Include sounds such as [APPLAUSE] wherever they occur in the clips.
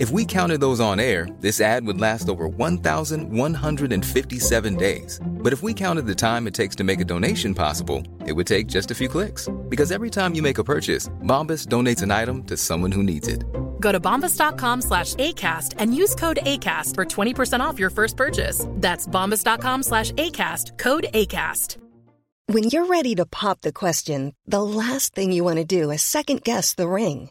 If we counted those on air, this ad would last over 1,157 days. But if we counted the time it takes to make a donation possible, it would take just a few clicks. Because every time you make a purchase, Bombas donates an item to someone who needs it. Go to bombas.com slash ACAST and use code ACAST for 20% off your first purchase. That's bombas.com slash ACAST, code ACAST. When you're ready to pop the question, the last thing you want to do is second guess the ring.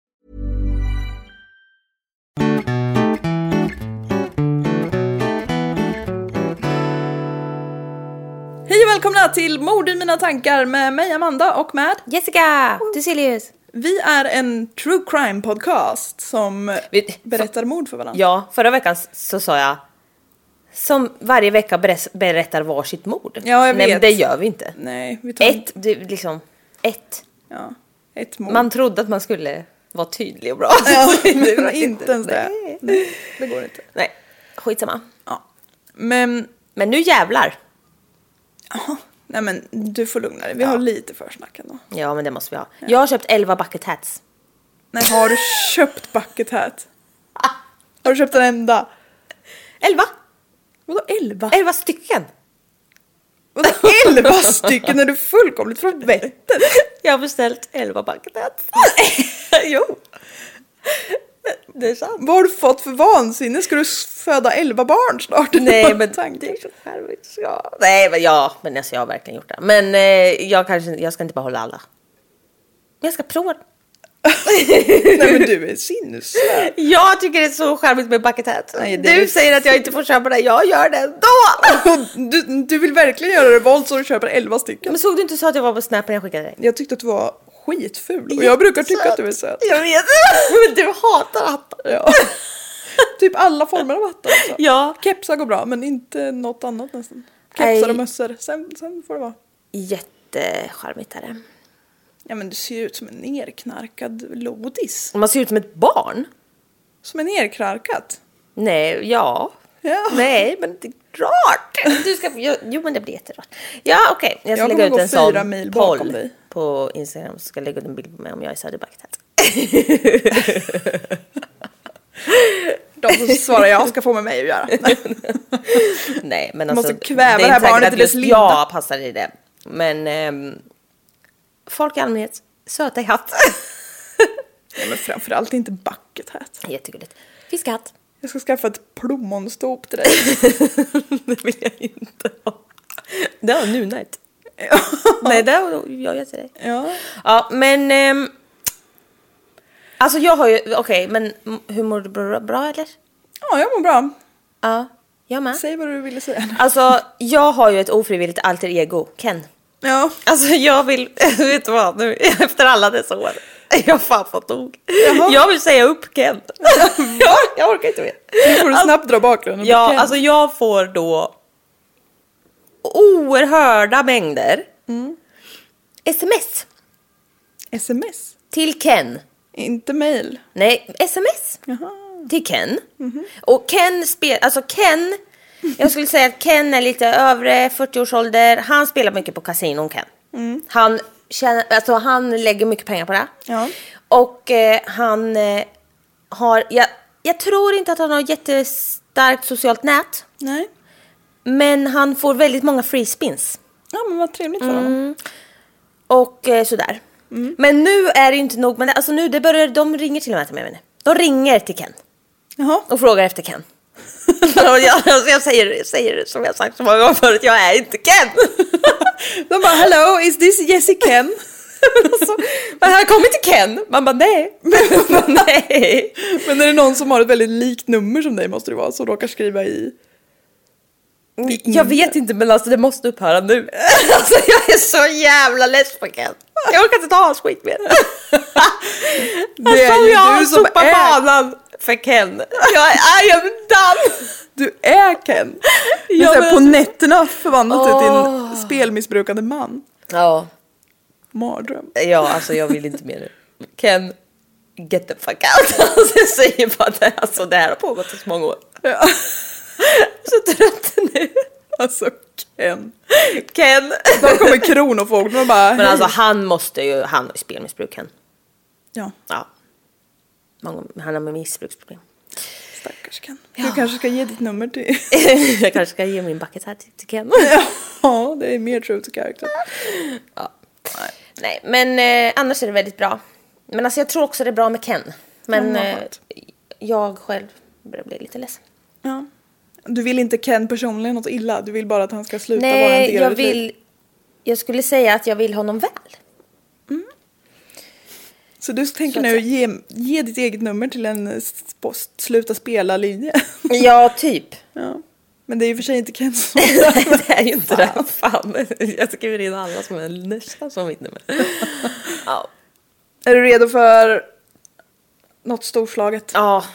Hej och välkomna till Mord i mina tankar med mig Amanda och med Jessica Duselius. Vi är en true crime podcast som Vi- berättar mord för varandra. Ja, förra veckan så sa jag som varje vecka berättar varsitt mord. Ja, jag Nej, men vet. det gör vi inte. Nej, vi tar Ett, det, liksom, ett. Ja, ett mord. Man trodde att man skulle vara tydlig och bra. Ja, [LAUGHS] [LAUGHS] Det var inte ens det. Nej. Nej, det går inte. Nej, skitsamma. Ja. Men, Men nu jävlar. Nej men du får lugna dig. Vi har lite försnack ändå. Ja, men det måste vi ha. Jag har köpt 11 bucket hats. Nej, har du köpt bucket hat? [LAUGHS] Har du köpt en enda? 11! Vadå elva? 11 stycken! Vadå elva stycken? Är du fullkomligt från vettet? Jag har beställt 11 bucket hats. [LAUGHS] jo. Det är sant. Vad har du fått för vansinne? Ska du föda elva barn snart? Nej [LAUGHS] men det är så charmigt. Ja. Nej men ja, men alltså, jag har verkligen gjort det. Men eh, jag kanske, jag ska inte behålla alla. Men jag ska prova. [LAUGHS] Nej men du är sinnesslö. [LAUGHS] Jag tycker det är så charmigt med bucket hat. Nej, du säger att jag inte får köpa det, jag gör det ändå! Du, du vill verkligen göra revolt så du köper elva stycken. Men såg du inte så att jag var på Snap när jag skickade dig? Jag tyckte att du var skitful och jag brukar tycka att du är söt. Jag vet, men [LAUGHS] du hatar hattar. Ja. typ alla former av hattar också. Ja. Kepsar går bra men inte något annat nästan. Kepsar och mössor, sen, sen får det vara. Jättecharmigt är det. Ja men du ser ju ut som en nerknarkad lodis. Man ser ut som ett barn. Som en nerknarkat. Nej, ja. Ja. Nej, men det är rart. [LAUGHS] Du ska, jo, men det blir jätterart. Ja, okej. Jag ska Jag lägga kommer ut gå en fyra sån mil bakom poll dig. På Instagram. Så ska jag lägga ut en bild på mig om jag är söderbackad. [LAUGHS] De som svarar jag ska få med mig att göra. [LAUGHS] Nej, men alltså. måste kväva det är det här barnet i dess linda. jag passar i det. Men ehm, folk i allmänhet, söta i hatt. [LAUGHS] Ja, men framförallt inte bucket hat. Jättegulligt. Fiskhatt. Jag ska skaffa ett plommonstop till dig. det vill jag inte ha. Det har Nunite. [LAUGHS] Nej, det har jag till dig. Ja. Ja, men... ehm, alltså jag har ju... Okej, men hur mår du bra, bra eller? ja, jag mår bra. Ja, jag med. Säg vad du ville säga. Alltså, jag har ju ett ofrivilligt alter ego, Ken. Ja. Alltså jag vill, [LAUGHS] vet du vad, nu efter alla dessa år. Jag har fan fått nog. Jag vill säga upp Ken. [LAUGHS] jag, jag orkar inte mer. Nu får du snabbt dra bakgrunden. Ja, alltså jag får då oerhörda mängder sms Sms. till Ken. Inte mail. Nej, sms Jaha. till Ken. Och Ken spelar, alltså Ken, jag skulle säga att Ken är lite övre 40-årsålder. Han spelar mycket på kasinon Ken. Han, tjänar, alltså, han lägger mycket pengar på det. Ja. Och eh, han eh, har, jag, jag tror inte att han har jättestarkt socialt nät. Nej. Men han får väldigt många free spins. Ja, men vad trevligt för honom. Och eh, sådär. Men nu är det ju inte nog med det. Alltså nu, det börjar, de ringer till och med till mig. ni. De ringer till Ken Jaha. och frågar efter Ken. [LAUGHS] jag, alltså jag säger, säger som jag sagt så många gånger förut, jag är inte Ken. [LAUGHS] De bara hello, is this Jessie Ken? [LAUGHS] Men men han kom inte Ken. Man bara nej. Bara, nej. Men är det någon som har ett väldigt likt nummer som dig måste det vara som råkar skriva i... Jag vet inte men alltså det måste upphöra nu. [LAUGHS] Alltså jag är så jävla less på Ken. Jag orkar inte ta hans skit mer. [LAUGHS] Det är alltså, ju jag du som är- banan för Ken. Jag är, I am done. Du är Ken! Du men på alltså- nätterna förvandlat dig till Åh. en spelmissbrukande man. Ja, Mardröm. ja alltså jag vill inte mer nu. Ken, get the fuck out. Alltså, [LAUGHS] jag säger bara det. Alltså det här har pågått i så många år. Ja. [LAUGHS] Så trött nu. Alltså Ken. Ken. Då kommer kronofogden och bara... Men alltså han måste ju, han har ju spelmissbruk Ken. Ja, Ja. Han har med missbruksproblem. stackars Ken. Du kanske ska ge ditt nummer till... [LAUGHS] jag kanske ska ge min bucket här till, till Ken. [LAUGHS] ja, det är mer true to character. Ja. Nej, men eh, annars är det väldigt bra. Men alltså jag tror också det är bra med Ken. Men Ja, eh, jag själv börjar bli lite ledsen. Ja. Du vill inte Ken personligen något illa, du vill bara att han ska sluta vara en Nej, del jag av ditt liv. vill... Jag skulle säga att jag vill honom väl. Så du tänker Så nu ge, ge ditt eget nummer till en sluta spela-linje. [LAUGHS] Ja, typ. ja. Men det är ju för sig inte Ken som... [LAUGHS] det är ju inte det. Fan, jag skriver in alla som är nästan som mitt nummer. [LAUGHS] Ja. Är du redo för något storslaget? Ja.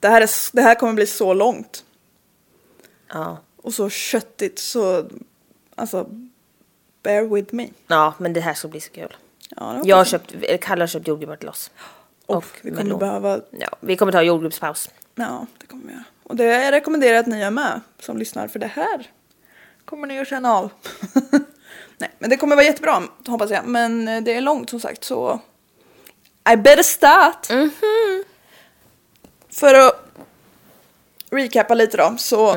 Det, här är, det här kommer bli så långt Ja. och så köttigt så... Alltså, bear with me. Ja, men det här ska bli så kul. Ja, det Jag har köpt, eller Kalle har köpt jordgubbar till oss. Och vi kommer melon. behöva... Ja, vi kommer ta jordgubbspaus. Ja, det kommer vi göra. Och det rekommenderar jag att ni gör med som lyssnar för det här kommer ni att känna av. [LAUGHS] Nej, men det kommer vara jättebra hoppas jag. Men eh, det är långt som sagt så I better start. För att recappa lite då så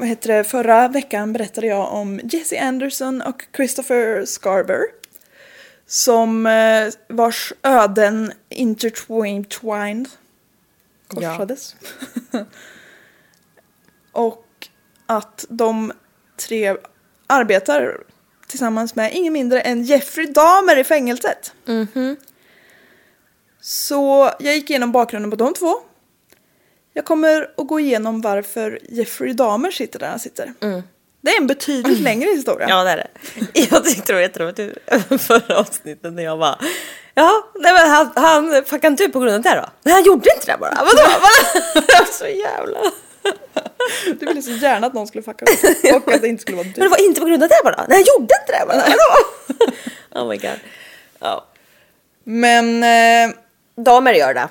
vad heter det, förra veckan berättade jag om Jesse Anderson och Christopher Scarber som eh, vars öden intertwined korsades. [LAUGHS] och att de tre arbetar tillsammans med ingen mindre än Jeffrey Dahmer i fängelset. Så jag gick igenom bakgrunden på de två. Jag kommer att gå igenom varför Jeffrey Dahmer sitter där han sitter. Det är en betydligt längre historia. Ja, det är det. Jag tyckte det var jätteroligt förra avsnittet när jag bara Ja, nej men han, han fuckade inte ut på grund av det då? Nej, han gjorde inte det bara. Vadå? Vadå? Så jävla... Du ville så gärna att någon skulle fucka upp och att det inte skulle vara Men det du. var inte på grund av det bara? Nej, han gjorde inte det bara. Vadå? Oh my god. Ja. Men eh, Damer gör det.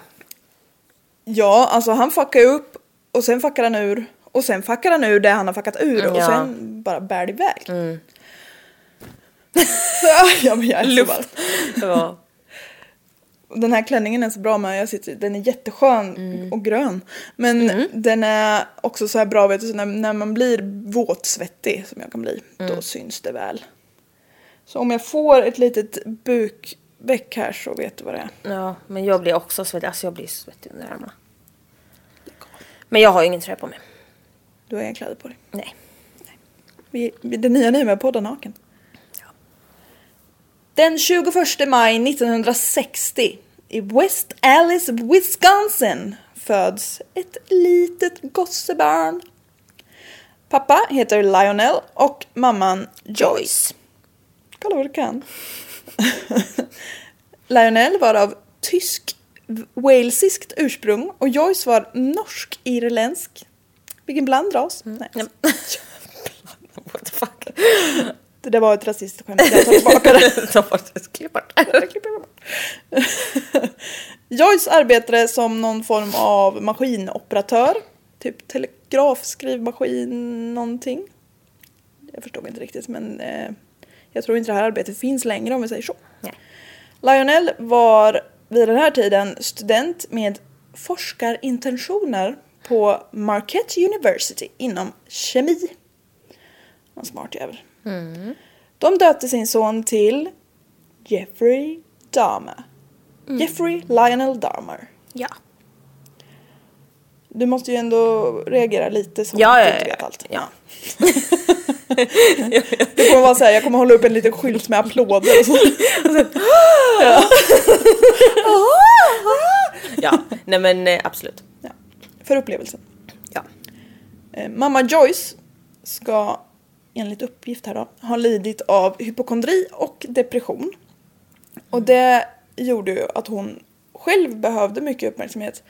Ja, alltså han fuckar upp och sen fuckar han ur och sen fuckar han ur det han har fuckat ur och Ja. sen bara bär det iväg. [LAUGHS] ja men jag är så varm. [LAUGHS] Ja. Den här klänningen är så bra med, jag sitter, den är jätteskön Mm. och grön. Men den är också så här bra vet du, så när, när man blir våtsvettig som jag kan bli, Mm. då syns det väl. Så om jag får ett litet bukveck här så vet du vad det är. ja, men jag blir också svettig. Alltså jag blir svettig under armarna. Men jag har ju ingen tröja på mig. Du har inga kläder på dig. Nej. Vi, vi, det nya nu med podda naken. Den 21 maj 1960 i West Allis, Wisconsin föds ett litet gossebarn. Pappa heter Lionel och mamman Joyce. Kolla vad du kan. [LAUGHS] Lionel var av tysk walesiskt ursprung och Joyce var norsk-irländsk. Vilken bland ras. Nej. [LAUGHS] What the fuck? Det där var ett rasistiskt skämt, jag tar tillbaka det. [LAUGHS] Ta bort det, klipp bort det. Joyce arbetade som någon form av maskinoperatör. Typ telegrafskrivmaskin någonting. Jag förstod inte riktigt men eh, jag tror inte det här arbetet finns längre om vi säger så. Nej. Lionel var vid den här tiden student med forskarintentioner på Marquette University inom kemi. En smart jävel. De döpte sin son till Jeffrey Dahmer. Jeffrey Lionel Dahmer. Ja. Du måste ju ändå reagera lite som Ja, att ja, du inte ja, vet allt. ja. [LAUGHS] Det kommer vara så här, jag kommer hålla upp en liten skylt med applåder och så. [LAUGHS] ja. Nej men eh, absolut. Ja. För upplevelsen. Ja. Eh, Mamma Joyce ska enligt uppgift här då ha lidit av hypokondri och depression. Och det gjorde ju att hon själv behövde mycket uppmärksamhet.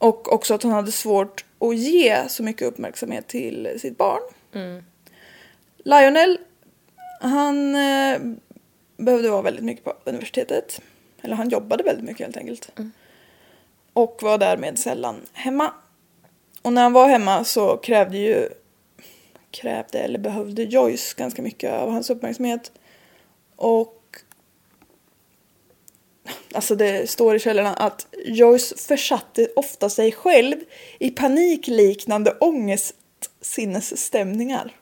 Och också att hon hade svårt att ge så mycket uppmärksamhet till sitt barn. Lionel, han eh, behövde vara väldigt mycket på universitetet. Eller han jobbade väldigt mycket helt enkelt. Och var därmed sällan hemma. Och när han var hemma så krävde ju krävde eller behövde Joyce ganska mycket av hans uppmärksamhet. Och alltså det står i källorna att Joyce försatte ofta sig själv i panikliknande ångestsinnesstämningar.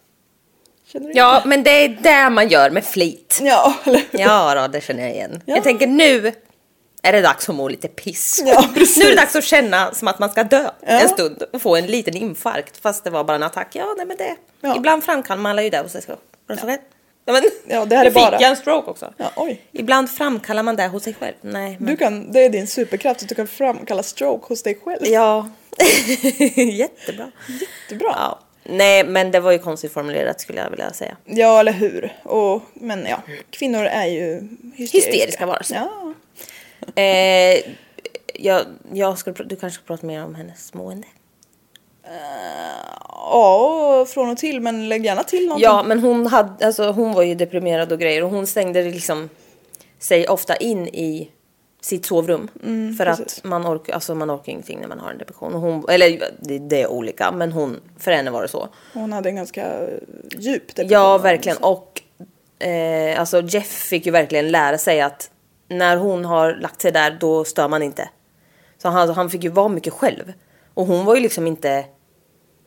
Ja, men det är det man gör med flit. Ja, eller hur? Ja, då, det känner jag igen. Ja. Jag tänker nu är det dags att må lite piss. Ja. Nu är det dags att känna som att man ska dö Ja. en stund och få en liten infarkt fast det var bara en attack. Ja, nej men det. Ibland framkallar man ju det själv. Var det Ja, men, Ja, det här är nu fick bara- jag en stroke också. Ja, oj. Ibland framkallar man det hos sig själv. Nej, men... Du kan, det är din superkraft att du kan framkalla stroke hos dig själv. Ja, [LAUGHS] jättebra. Jättebra. Ja. Nej, men det var ju konstigt formulerat skulle jag vilja säga. Ja, eller hur. Och, men ja, kvinnor är ju hysteriska. Hysteriska varelser. Ja. Eh, jag, jag ska, du kanske ska prata mer om hennes mående? Ja, från och till, men lägg gärna till någonting. Ja, men hon, hade, alltså, hon var ju deprimerad och grejer och hon stängde liksom sig ofta in i sitt sovrum. för precis. att man orkar, alltså, man orkar ingenting när man har en depression. Och hon, eller det, det är olika, men hon, för henne var det så. Hon hade en ganska djup depression. Ja, verkligen. Och eh, alltså Jeff fick ju verkligen lära sig att när hon har lagt sig där, då stör man inte. Så han, han fick ju vara mycket själv. Och hon var ju liksom inte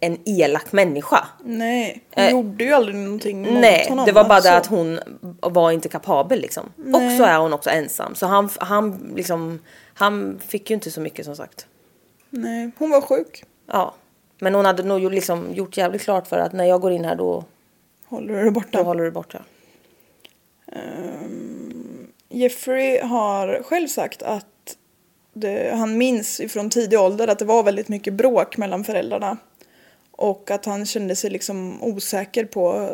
en elak människa. Nej, hon gjorde ju aldrig någonting mot Eh, Nej, honom. det var bara alltså. det att hon var inte kapabel liksom. Och så är hon också ensam. Så han, han liksom, han fick ju inte så mycket som sagt. Nej, hon var sjuk. Ja. Men hon hade nog liksom gjort jävligt klart för att när jag går in här då, Håller du det borta? då håller du borta. Jeffrey har själv sagt att det, han minns ifrån tidig ålder att det var väldigt mycket bråk mellan föräldrarna. Och att han kände sig liksom osäker på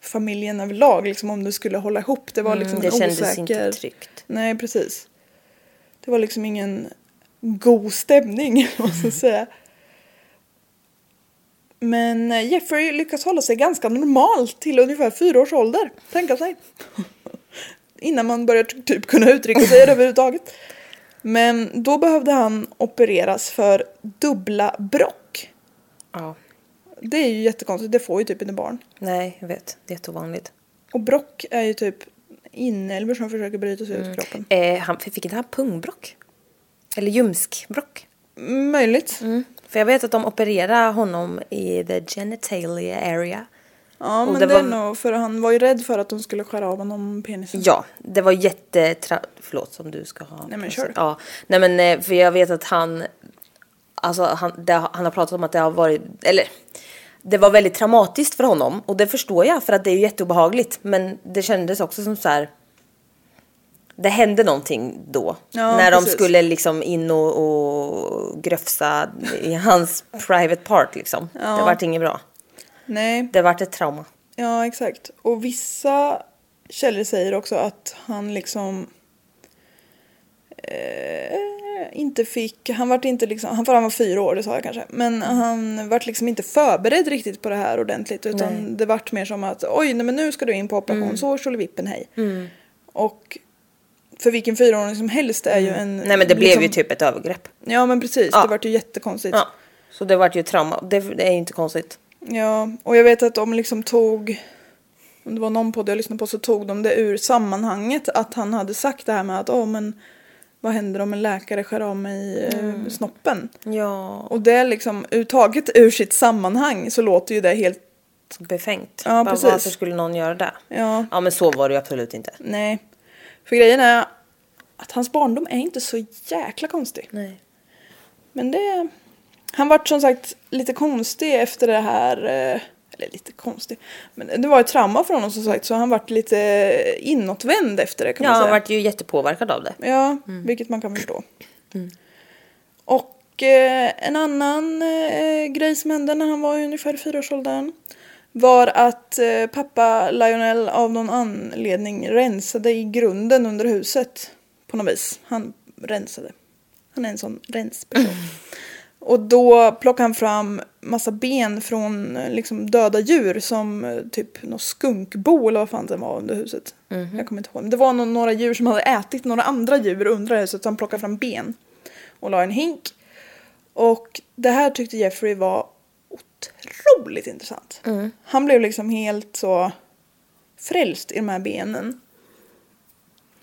familjen överlag, liksom om det skulle hålla ihop. Det var liksom Mm, det en kändes osäker... inte tryggt. Nej, precis. Det var liksom ingen god stämning, [LAUGHS] måste jag [LAUGHS] säga. Men eh, Jeffrey lyckas hålla sig ganska normalt till ungefär fyra års ålder. Tänka sig. [LAUGHS] Innan man börjar ty- typ kunna uttrycka sig överhuvudtaget. Men då behövde han opereras för dubbla brock. Ja. Det är ju jättekonstigt, det får ju typ inte barn. Nej, jag vet. Det är jätteovanligt. Och brock är ju typ inälvor som försöker bryta sig ut ur kroppen. Eh, han, fick inte han pungbrock? Eller ljumskbrock? Möjligt. Mm. För jag vet att de opererade honom i the genitalia area. Ja, Och men det det, var- är nog för han var ju rädd för att de skulle skära av honom penisen. Ja, det var jättetra... Förlåt som du ska ha. Nej, men kör. Ja, nej men eh, för jag vet att han... Alltså han, det, han har pratat om att det har varit... Eller det var väldigt traumatiskt för honom och det förstår jag för att det är jätteobehagligt. Men det kändes också som så här... Det hände någonting då. Ja, när de precis. skulle liksom in och, och gröfsa i hans private part liksom. Det vart inget bra. Nej, Det vart ett trauma. ja exakt. Och vissa källor säger också att han liksom eh, inte fick, han vart inte liksom, han, för han var fyra år, det sa jag kanske. Men han vart liksom inte förberedd riktigt på det här ordentligt. Utan Nej. det vart mer som att oj, nej, men nu ska du in på operation, så vippen hej. Och för vilken fyraåring som helst är ju en... Nej men det blev liksom- ju typ ett övergrepp. Ja men precis, Ja. det vart ju jättekonstigt. Ja. Så det vart ju trauma. Det, det är inte konstigt. Ja, och jag vet att de liksom tog, om det var någon podd jag lyssnade på så tog de det ur sammanhanget att han hade sagt det här med att åh men vad händer om en läkare skär av mig eh, Mm. snoppen? Ja. Och det är liksom taget ur sitt sammanhang så låter ju det helt, Befängt. Ja, Bara, precis. Varför skulle någon göra det? ja, Ja men så var det ju absolut inte. nej. För grejen är att hans barndom är inte så jäkla konstig. Nej. Men det, Han vart som sagt lite konstig efter det här. Eller lite konstig. Men det var ett trauma för honom som sagt så han vart lite inåtvänd efter det kan Ja, man han säga. vart ju jättepåverkad av det. Ja, vilket man kan förstå. Och eh, en annan eh, grej som hände när han var ungefär fyraårsåldern var att eh, pappa Lionel av någon anledning rensade i grunden under huset på något vis. Han rensade. Han är en sån rensperson. [LAUGHS] Och då plockade han fram massa ben från liksom, döda djur som eh, typ något skunkbo eller vad fan det var under huset. Jag kommer inte ihåg. Men det var nå- några djur som hade ätit några andra djur under huset så han plockade fram ben och la en hink. Och det här tyckte Jeffrey var otroligt intressant. Han blev liksom helt så frälst i de här benen.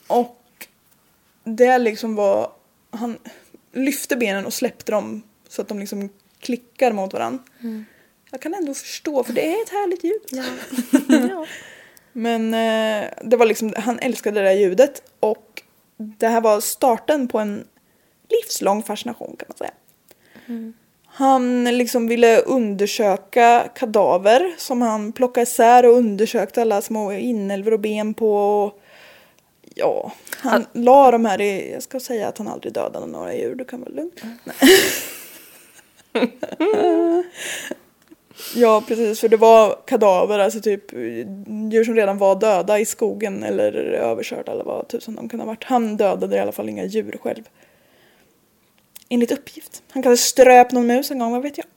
Och det liksom var, han lyfte benen och släppte dem så att de liksom klickar mot varandra. Jag kan ändå förstå för det är ett härligt ljud. [LAUGHS] Ja. Men eh, det var liksom, han älskade det där ljudet och det här var starten på en livslång fascination kan man säga. Han liksom ville undersöka kadaver som han plockade isär och undersökte alla små inälvor och ben på. Och, ja, han la de här i, jag ska säga att han aldrig dödade några djur, du kan vara lugn. Nej. [LAUGHS] [LAUGHS] Ja precis, för det var kadaver, alltså typ djur som redan var döda i skogen eller överkörda eller vad tusan de kan ha varit. Han dödade i alla fall inga djur själv. Enligt uppgift. Han kanske ströp någon mus en gång, vad vet jag.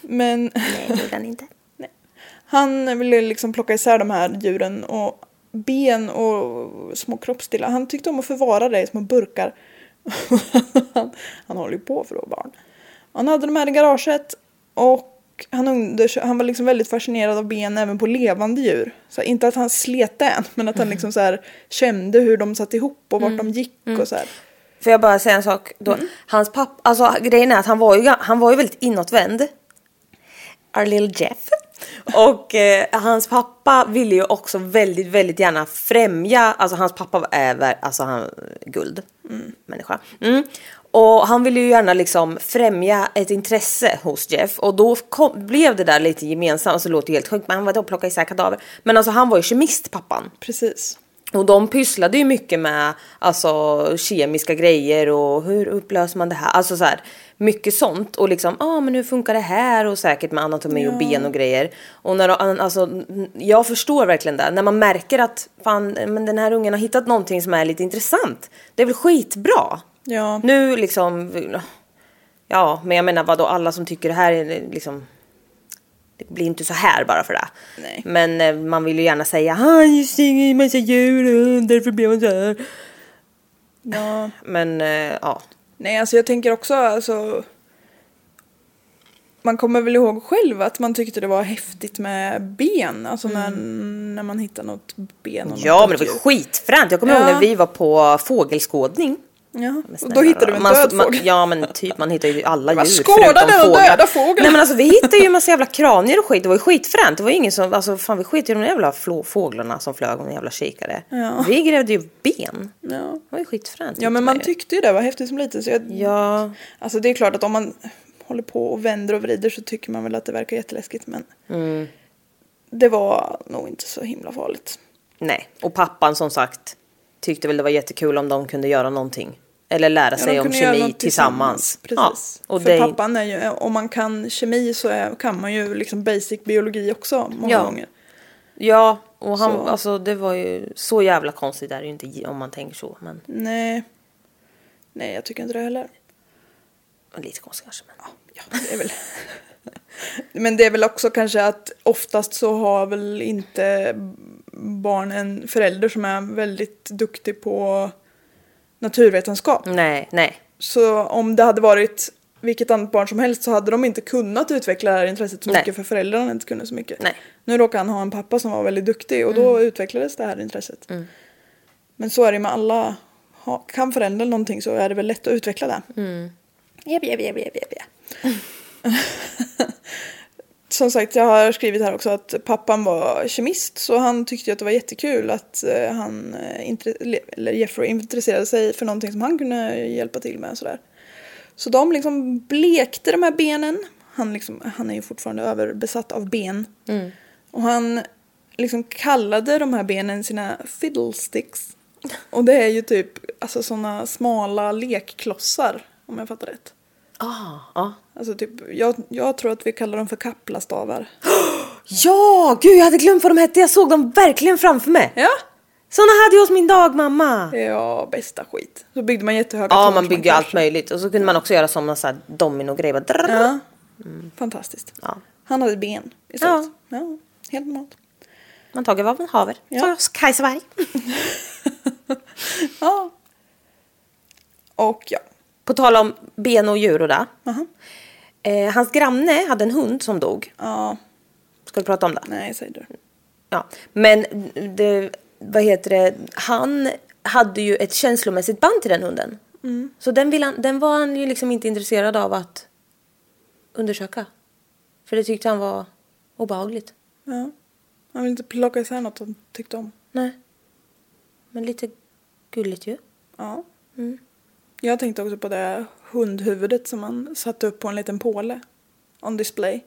Men [LAUGHS] Nej, det gjorde han inte. han ville liksom plocka isär de här djuren och ben och små kroppsdelar. Han tyckte om att förvara det i små burkar. [LAUGHS] han, han håller ju på för att vara barn. Han hade de här i garaget och han, undersö- han var liksom väldigt fascinerad av ben även på levande djur. Så inte att han slet den, men att han liksom så här kände hur de satt ihop och vart de gick och så här. Får jag bara säga en sak? Då, Hans pappa, alltså grejen är att han var ju, han var ju väldigt inåtvänd. Our little Jeff. Och eh, hans pappa ville ju också väldigt, väldigt gärna främja, alltså hans pappa är alltså han, guld, människa. Mm. Och han ville ju gärna liksom främja ett intresse hos Jeff och då kom, blev det där lite gemensamt, alltså det låter ju helt sjukt men han var då och plockade isär kadaver. Men alltså han var ju kemist pappan. Precis. Och de pysslade ju mycket med alltså, kemiska grejer och hur upplöser man det här? Alltså så här, mycket sånt och liksom, ja ah, men hur funkar det här? Och säkert med anatomi och ben och grejer. Och när alltså, jag förstår verkligen det. När man märker att fan, men den här ungen har hittat någonting som är lite intressant. Det är väl skitbra? Ja. Nu liksom, ja men jag menar vadå alla som tycker det här är liksom det blir inte så här bara för det. Nej. Men eh, man vill ju gärna säga han just en massa djur och därför blev han så här. Ja. [LAUGHS] Men eh, ja. Nej, alltså jag tänker också alltså. Man kommer väl ihåg själv att man tyckte det var häftigt med ben. Alltså när, när man hittar något ben. Och Mm. Ja men det var skitfränt. Jag kommer ihåg Ja. när vi var på fågelskådning. Ja, och då hittade du en man, död man, fågel. Ja men typ man hittar ju alla Vad djur förutom den fåglar. döda fågeln? Nej men alltså vi hittade ju en massa jävla kranier och skit. Det var ju skitfränt. Det var ju ingen som, alltså fan vi skit i de jävla fåglarna som flög om en jävla kikare. Ja. Vi grävde ju ben. Ja. Det var ju skitfränt. ja, men man tyckte ju det var häftigt som liten. Så jag, Ja. Alltså det är klart att om man håller på och vänder och vrider så tycker man väl att det verkar jätteläskigt. Men Mm. det var nog inte så himla farligt. Nej, och pappan som sagt tyckte väl det var jättekul om de kunde göra någonting. Eller lära Ja, sig de om kemi tillsammans. Precis. Ja, och För det, pappan är ju, om man kan kemi så är, kan man ju liksom basic biologi också många Ja. gånger. Ja, och han, Så. alltså det var ju så jävla konstigt är det ju inte om man tänker så. Men Nej. Nej, jag tycker inte det heller. lite konstigt kanske. Men. Ja, det är väl... [LAUGHS] Men det är väl också kanske att oftast så har väl inte barn en förälder som är väldigt duktig på naturvetenskap. Nej, nej. Så om det hade varit vilket annat barn som helst så hade de inte kunnat utveckla det här intresset så Nej. mycket för föräldrarna inte kunde så mycket. Nej. Nu råkar han ha en pappa som var väldigt duktig och då utvecklades det här intresset. Men så är det med alla. Kan föräldern någonting så är det väl lätt att utveckla det. Mm. Japp, japp, japp, japp, japp. [LAUGHS] Som sagt, jag har skrivit här också att pappan var kemist så han tyckte att det var jättekul att eh, han, eh, eller Jeffrey intresserade sig för någonting som han kunde hjälpa till med. Sådär. Så de liksom blekte de här benen. Han, liksom, han är ju fortfarande överbesatt av ben. Och han liksom kallade de här benen sina fiddlesticks. Och det är ju typ alltså sådana smala lekklossar om jag fattar rätt. Ah, ja. Alltså typ, jag, jag tror att vi kallar dem för kaplastavar. Ja, gud jag hade glömt vad de hette. Jag såg dem verkligen framför mig. Ja, Såna hade jag hos min dagmamma. ja bästa skit. Så byggde man jättehöga Ja, man byggde allt möjligt. Och så kunde man också göra som någon sån här domino-grej. Bara drrrr. Ja, fantastiskt. Ja. Han hade ben istället. Ja. helt normalt. Man tager vad man haver. Ja. Så Kajsa Berg. [LAUGHS] Ja. Och ja. På tal om ben och djur och det. Aha. Eh, hans granne hade en hund som dog. Ja, Ska vi prata om det? nej säger du. Ja. Men det, vad heter det, han hade ju ett känslomässigt band till den hunden. Så den, vill han, den var han ju liksom inte intresserad av att undersöka. För det tyckte han var obehagligt. Ja. Han vill inte plocka isär något han tyckte om. Nej. Men lite gulligt ju. Ja. Jag tänkte också på det hundhuvudet som man satte upp på en liten påle. On display.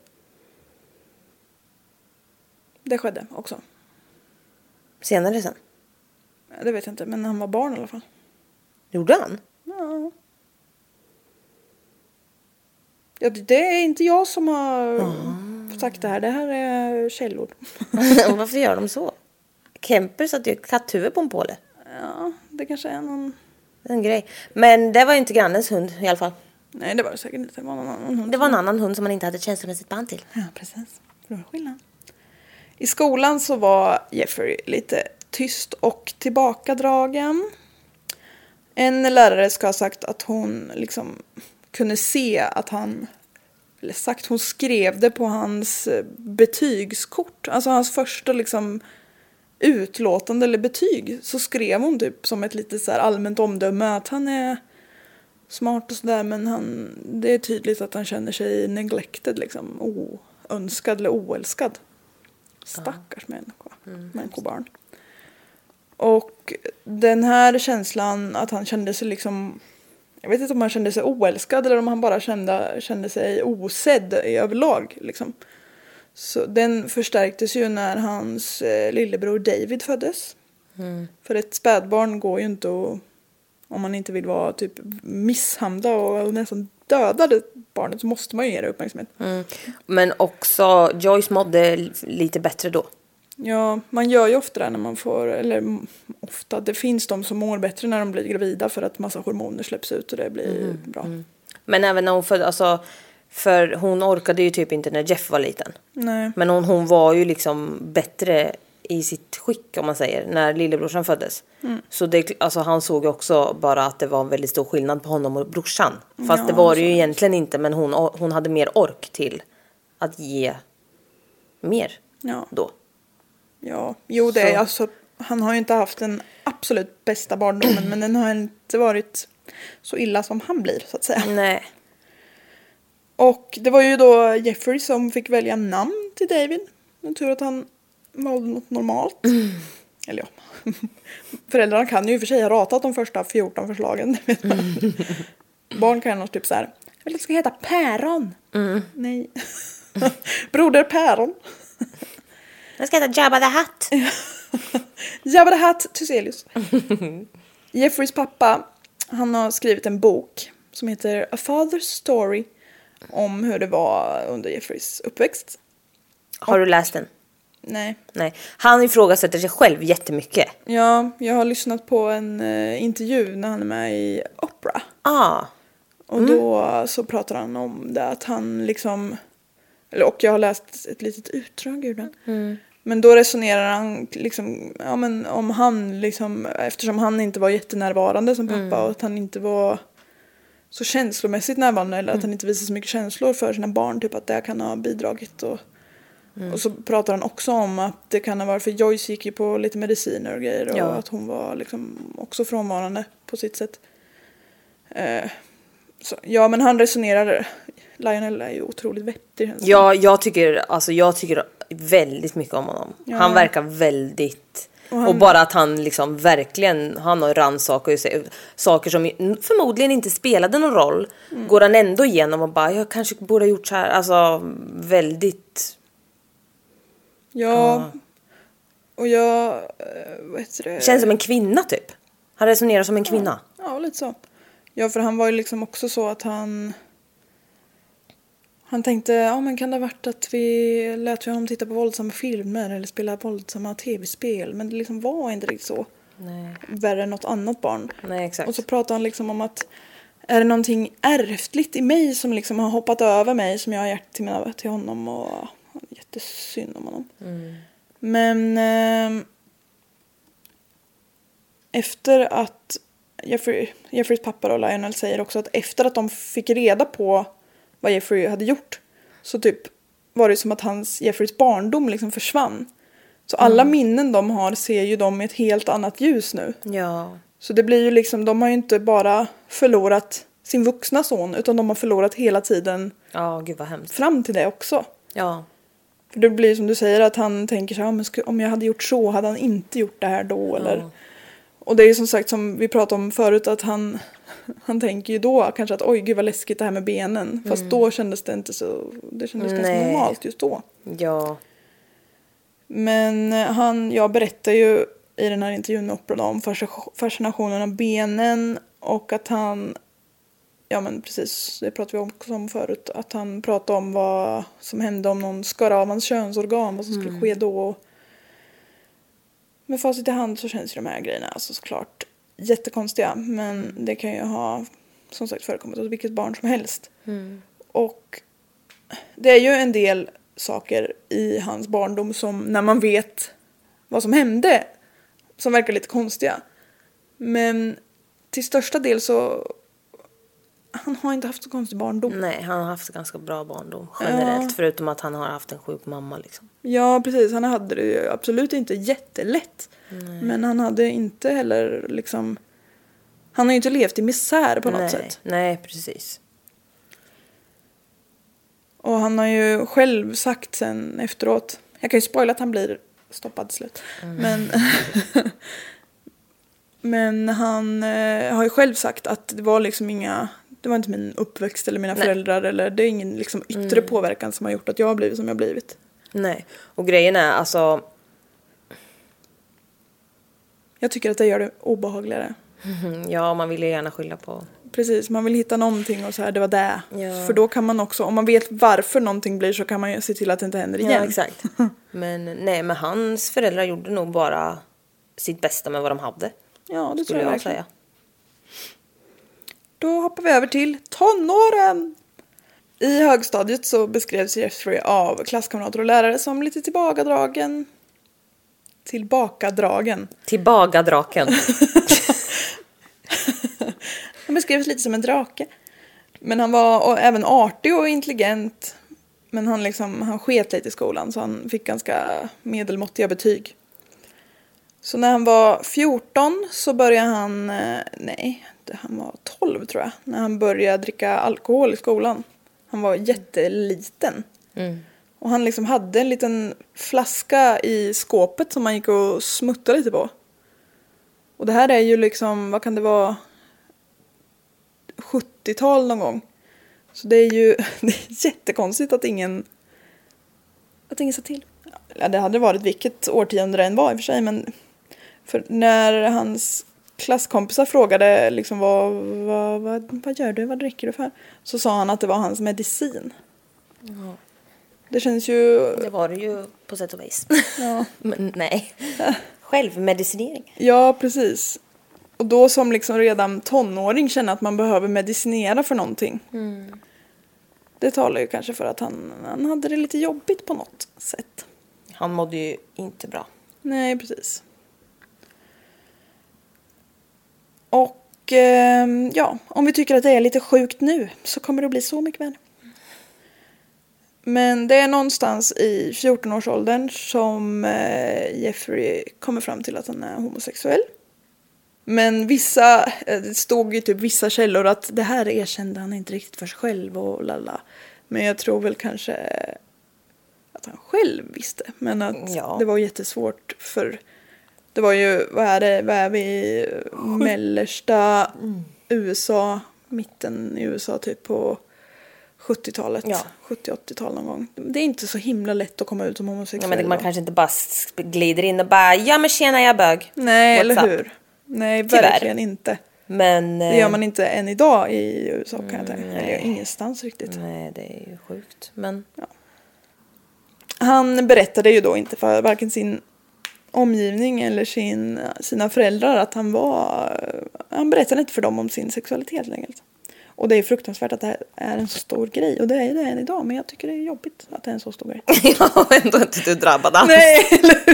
Det skedde också. Senare sen. Det vet jag inte, men han var barn i alla fall. Gjorde han? Ja. Ja, det är inte jag som har sagt det här. Det här är källor. [LAUGHS] Och Varför gör de så? Kemper satte ju katthuvud på en påle. Ja, det kanske är någon... En grej. Men det var ju inte grannens hund i alla fall. Nej, det var det säkert inte. Det var någon annan hund. Det var en annan hund som man inte hade känslomässigt band till. Ja, precis. Det var skillnad. I skolan så var Jeffrey lite tyst och tillbakadragen. En lärare ska ha sagt att hon liksom kunde se att han, eller sagt, hon skrev det på hans eh, betygskort. Alltså hans första liksom utlåtande eller betyg så skrev hon typ som ett lite så här allmänt omdöme att han är smart och sådär men han, det är tydligt att han känner sig neglected liksom, oönskad eller oälskad. Stackars människa, människobarn. Och den här känslan att han kände sig liksom, jag vet inte om han kände sig oälskad eller om han bara kände, kände sig osedd i överlag liksom. Så den förstärktes ju när hans eh, lillebror David föddes. För ett spädbarn går ju inte att, om man inte vill vara typ misshandla och nästan döda det barnet så måste man ju ge det uppmärksamhet. Men också Joyce mådde lite bättre då. Ja, man gör ju ofta det när man får, eller mm, ofta, det finns de som mår bättre när de blir gravida för att massa hormoner släpps ut och det blir bra. Men även när hon födde, alltså. För hon orkade ju typ inte när Jeff var liten. Nej. Men hon, hon var ju liksom bättre i sitt skick om man säger när lillebrorsan föddes. Så det, alltså, han såg ju också bara att det var en väldigt stor skillnad på honom och brorsan. Fast Ja, det var det ju egentligen inte men hon, hon hade mer ork till att ge mer Ja. då. Ja, jo det är Så. alltså, han har ju inte haft den absolut bästa barndomen men den har inte varit så illa som han blir så att säga. Nej. Och det var ju då Jeffrey som fick välja namn till David. Det tur att han valde något normalt. Eller ja, [LAUGHS] föräldrarna kan ju i och för sig ha ratat de första 14 förslagen. [LAUGHS] man. Barn kan nog typ så här, jag vill att det ska heta Päron. Nej. [LAUGHS] Broder Päron. Jag ska heta Jabba the Hutt. Jabba the Hutt Thyselius. Jeffreys pappa, han har skrivit en bok som heter A Father's Story om hur det var under Jeffreys uppväxt. Har du läst den? Nej, Nej. Han ifrågasätter sig själv jättemycket. ja, jag har lyssnat på en eh, intervju när han är med i Opera. Ah. Och då så pratar han om det att han liksom, eller, och jag har läst ett litet utdrag ur den. Men då resonerar han liksom, ja men om han liksom, eftersom han inte var jättenärvarande som pappa och att han inte var så känslomässigt närvarande eller att han inte visade så mycket känslor för sina barn, typ att det kan ha bidragit och Och så pratar han också om att det kan ha varit, för Joyce gick ju på lite mediciner och grejer och Ja. att hon var liksom också frånvarande på sitt sätt. Eh, så, ja men han resonerar, Lionel är ju otroligt vettig. Ja, jag tycker, alltså, jag tycker väldigt mycket om honom. Ja. Han verkar väldigt Och, bara att han liksom verkligen, han har rannsakat sig. Saker som förmodligen inte spelade någon roll. Mm. Går han ändå igenom och bara, jag kanske borde ha gjort så här. Alltså väldigt... Ja. Och jag, eh, vad heter det? Känns som en kvinna typ. Han resonerar som en kvinna. Ja, lite så. Ja, för han var ju liksom också så att han... Han tänkte, ja men kan det ha varit att vi lät honom titta på våldsamma filmer eller spela våldsamma tv-spel? Men det liksom var inte riktigt så. Nej. Värre än något annat barn. Nej exakt. Och så pratade han liksom om att är det någonting ärftligt i mig som liksom har hoppat över mig som jag har gett till, mina, till honom och jättesynd om honom. Men eh, efter att Jeffrey, Jeffreys pappa och Lionel säger också att efter att de fick reda på vad Jeffrey hade gjort så typ var det som att hans, Jeffreys barndom liksom försvann. Så alla minnen de har ser ju de i ett helt annat ljus nu. Ja. Så det blir ju liksom, de har ju inte bara förlorat sin vuxna son utan de har förlorat hela tiden Ja, gud vad hemskt. fram till det också. Ja. För det blir som du säger att han tänker så här, "Ja, men sku- om jag hade gjort så hade han inte gjort det här då eller. Och det är ju som sagt som vi pratade om förut att han, han tänker ju då kanske att oj gud vad läskigt det här med benen. Fast då kändes det inte så, det kändes ganska Nej. normalt just då. Ja. Men eh, han, jag berättar ju i den här intervjun med då om fasc- fascinationen av benen och att han, ja men precis, det pratade vi också om förut, att han pratade om vad som hände om någon skar av hans könsorgan, vad som skulle ske då. Med facit i hand så känns ju de här grejerna alltså såklart jättekonstiga men det kan ju ha som sagt förekommit hos vilket barn som helst. Och det är ju en del saker i hans barndom som när man vet vad som hände som verkar lite konstiga. Men till största del så han har inte haft så konstig barndom. Nej, han har haft ganska bra barndom generellt. Förutom att han har haft en sjuk mamma liksom. Ja precis, han hade det ju absolut inte jättelätt. Men han hade inte heller liksom han har ju inte levt i misär på något Nej, sätt. nej precis. Och han har ju själv sagt sen efteråt, jag kan ju spoila att han blir stoppad slut. Men, [LAUGHS] men han eh, har ju själv sagt att det var liksom inga, det var inte min uppväxt eller mina Nej. föräldrar eller det är ingen liksom yttre påverkan som har gjort att jag har blivit som jag har blivit. Nej. Och grejen är alltså, Jag tycker att det gör det obehagligare. [LAUGHS] ja man vill ju gärna skylla på Precis, man vill hitta någonting och så här, det var det. Ja. För då kan man också, om man vet varför någonting blir så kan man ju se till att det inte händer igen. Ja, exakt. [LAUGHS] Men nej, men hans föräldrar gjorde nog bara sitt bästa med vad de hade. Ja, det tror jag jag verkligen. säga. Då hoppar vi över till tonåren. I högstadiet så beskrevs Jeffrey av klasskamrater och lärare som lite tillbakadragen. Tillbakadragen. Tillbakadraken. [LAUGHS] Han beskrevs lite som en drake. Men han var även artig och intelligent. Men han, liksom, han sket lite i skolan så han fick ganska medelmåttiga betyg. Så när han var 14 så började han, eh, nej, han var 12 tror jag, när han började dricka alkohol i skolan. Han var jätteliten. Och han liksom hade en liten flaska i skåpet som han gick och smuttade lite på. Och det här är ju liksom, vad kan det vara, 70-tal någon gång. Så det är ju [LAUGHS] det är jättekonstigt att ingen att ingen sa till. Ja, det hade varit vilket årtionde det än var i och för sig men för när hans klasskompisar frågade liksom vad, vad, vad, vad gör du, vad dricker du för? Så sa han att det var hans medicin. Det känns ju, Det var det ju på sätt och vis. [LAUGHS] ja, Men nej. Självmedicinering. ja precis. Och då som liksom redan tonåring känna att man behöver medicinera för någonting. Det talar ju kanske för att han, han hade det lite jobbigt på något sätt. Han mådde ju inte bra. Nej, precis. Och ehm, ja, om vi tycker att det är lite sjukt nu så kommer det att bli så mycket värre. Men det är någonstans i 14-årsåldern som eh, Jeffrey kommer fram till att han är homosexuell. Men vissa, eh, det stod ju typ vissa källor att det här erkände han inte riktigt för sig själv och lalla. Men jag tror väl kanske att han själv visste. Men att Ja. det var jättesvårt för Det var ju, vad är det, vad är vi, mellersta USA, mitten i USA typ på 70-talet, Ja. 70-80-tal någon gång. Det är inte så himla lätt att komma ut som Ja, homosexuell. men man kanske inte bara glider in och bara ja men tjena jag är bög. Nej, What's eller up? hur? Nej, Tyvärr. verkligen inte. Men... Det gör man inte än idag i USA kan jag tänka mig. Eller nej. ingenstans riktigt. Nej det är ju sjukt. Men Han berättade ju då inte för varken sin omgivning eller sin, sina föräldrar att han var... Han berättade inte för dem om sin sexualitet längre. Och det är fruktansvärt att det här är en så stor grej. Och det är det än idag. Men jag tycker det är jobbigt att det är en så stor grej. [LAUGHS] ja, ändå inte du drabbad alls. Nej, [LAUGHS] eller?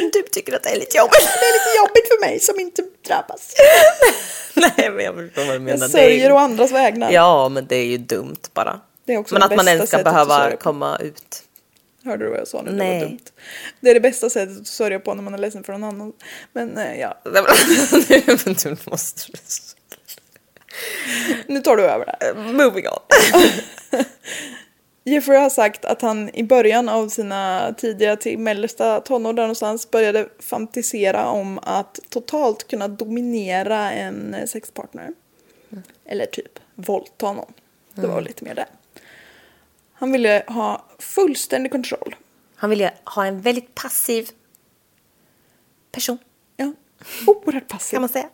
Men du tycker att det är lite jobbigt. Det är lite jobbigt för mig som inte drabbas. [LAUGHS] Nej men jag förstår vad du menar. Jag Det är ju- sörjer å andras vägnar. Ja men det är ju dumt bara. Det är också men det att man ens ska behöva komma ut. Hörde du vad jag sa nu? Det Nej. var dumt. Det är det bästa sättet att sörja på när man är ledsen för någon annan. Men eh, ja, du måste... [LAUGHS] nu tar du över det. Moving on. [LAUGHS] Jeffrey har sagt att han i början av sina tidiga till mellersta tonår där någonstans började fantisera om att totalt kunna dominera en sexpartner. Eller typ våldta någon. Det var lite mer det. Han ville ha fullständig kontroll. Han ville ha en väldigt passiv person Ja, oerhört passiv. kan man säga.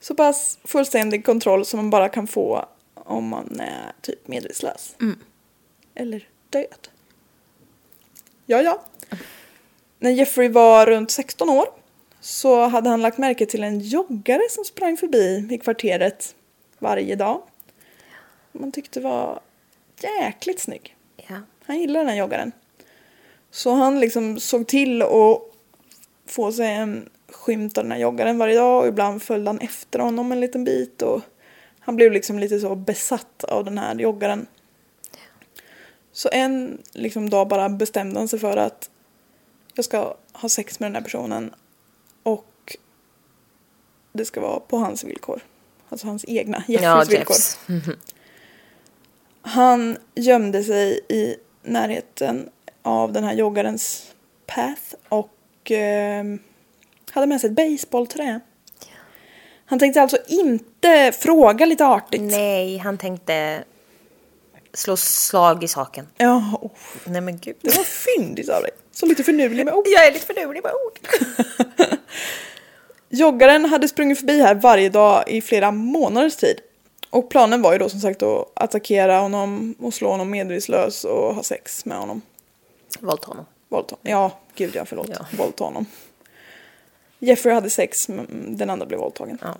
Så pass fullständig kontroll som man bara kan få om man är typ medvetslös. Eller död. Ja, ja. När Jeffrey var runt 16 år så hade han lagt märke till en joggare som sprang förbi i kvarteret varje dag. Man tyckte var jäkligt snygg. Ja. Han gillade den här joggaren. Så han liksom såg till att få sig en skymt av den här joggaren varje dag och ibland följde han efter honom en liten bit och han blev liksom lite så besatt av den här joggaren. Så en liksom dag bara bestämde han sig för att jag ska ha sex med den här personen och det ska vara på hans villkor. Alltså hans egna, Jeffreys Ja, villkor. [LAUGHS] Han gömde sig i närheten av den här joggarens path och eh, hade med sig ett baseballträ. Han tänkte alltså inte fråga lite artigt. Nej, han tänkte slå slag i saken. Ja, oh, Nej men gud. det var fyndigt av dig. Så lite finurlig med ord. Jag är lite förnulig med ord. [LAUGHS] Joggaren hade sprungit förbi här varje dag i flera månaders tid. Och planen var ju då som sagt att attackera honom och slå honom medvetslös och ha sex med honom. Våldta honom. Våldta. Ja, gud ja, förlåt. Ja. Våldta honom. Jeffrey hade sex, men den andra blev våldtagen. Ja.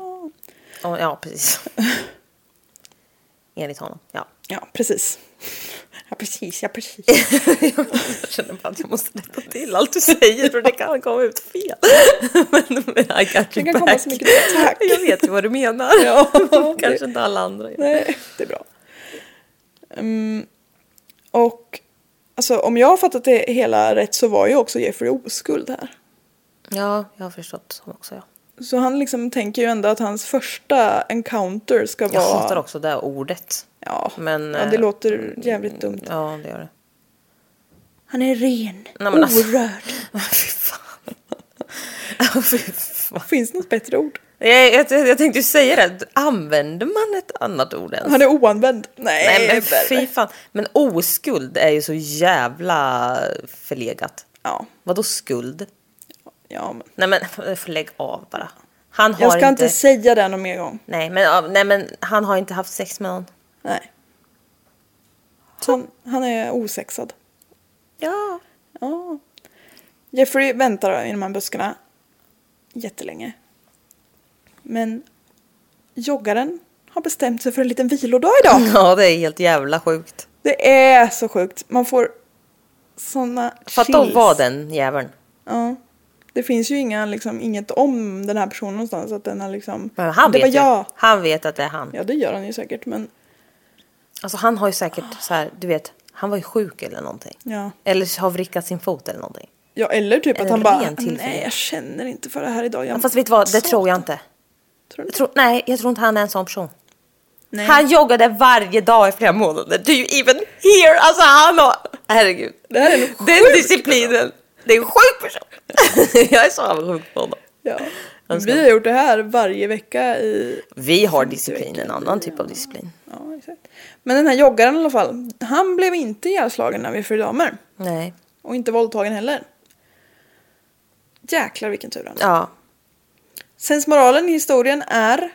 Ja, Ja, precis. [LAUGHS] Enligt honom, ja. ja precis. Ja, precis, ja, precis. [LAUGHS] Jag känner bara att jag måste rätta till allt du säger för det kan komma ut fel. [LAUGHS] men, men I got Det you kan komma back. så mycket tack. Jag vet ju vad du menar. Ja, Kanske inte alla andra gör. Nej, det är bra. Mm, och alltså, om jag har fattat det hela rätt så var ju också Jeffrey oskuld här. Ja, jag har förstått som också ja. Så han liksom tänker ju ändå att hans första encounter ska Jag vara... hatar också det ordet. Ja, Men, ja, det eh, låter jävligt dumt. Ja, det gör det. Han är ren, Nej, alltså- orörd. [LAUGHS] Fy fan. [LAUGHS] Fy fan. Finns det något bättre ord? Jag, jag, jag tänkte ju säga det, använder man ett annat ord ens? Han är oanvänd. Nej, Nej men fy fan. Men oskuld är ju så jävla förlegat. Ja, Vadå skuld? Ja men. Nej men [LAUGHS] får lägg av bara. Han har Jag ska inte... inte... säga det någon mer gång. Nej, men, nej men han har inte haft sex med någon. Nej. Han, han är osexad. Ja. Ja. Jeffrey väntar i de här buskarna jättelänge. Men joggaren har bestämt sig för en liten vilodag idag. [LAUGHS] Ja det är helt jävla sjukt. Det är så sjukt. Man får såna Fatta att chills. vara den jäveln. Ja. Det finns ju inga, liksom, inget om den här personen någonstans. Att den har liksom... Men han det vet ju. jag. Han vet att det är han. Ja, det gör han ju säkert. Men Alltså han har ju säkert så här, du vet, han var ju sjuk eller någonting. ja. Eller har vrickat sin fot eller någonting. ja eller typ Eller att han bara... Nej, jag känner inte för det här idag. Jag... Fast vet du vad, det tror jag inte. Tror du? Jag tror, nej, jag tror inte han är en sån person. Nej. Han joggade varje dag i flera månader. Do you even hear? Alltså han har... Herregud. Det här är nog Den disciplinen. Det är en sjuk person. [LAUGHS] jag är så avundsjuk på honom. Ja. Önskar. Vi har gjort det här varje vecka i... Vi har disciplin, en annan typ av disciplin. Ja, exakt. Men den här joggaren i alla fall, han blev inte ihjälslagen av Jeffrey Dahmer. Nej. Och inte våldtagen heller. Jäklar vilken tur han Ja. Sensmoralen i historien är...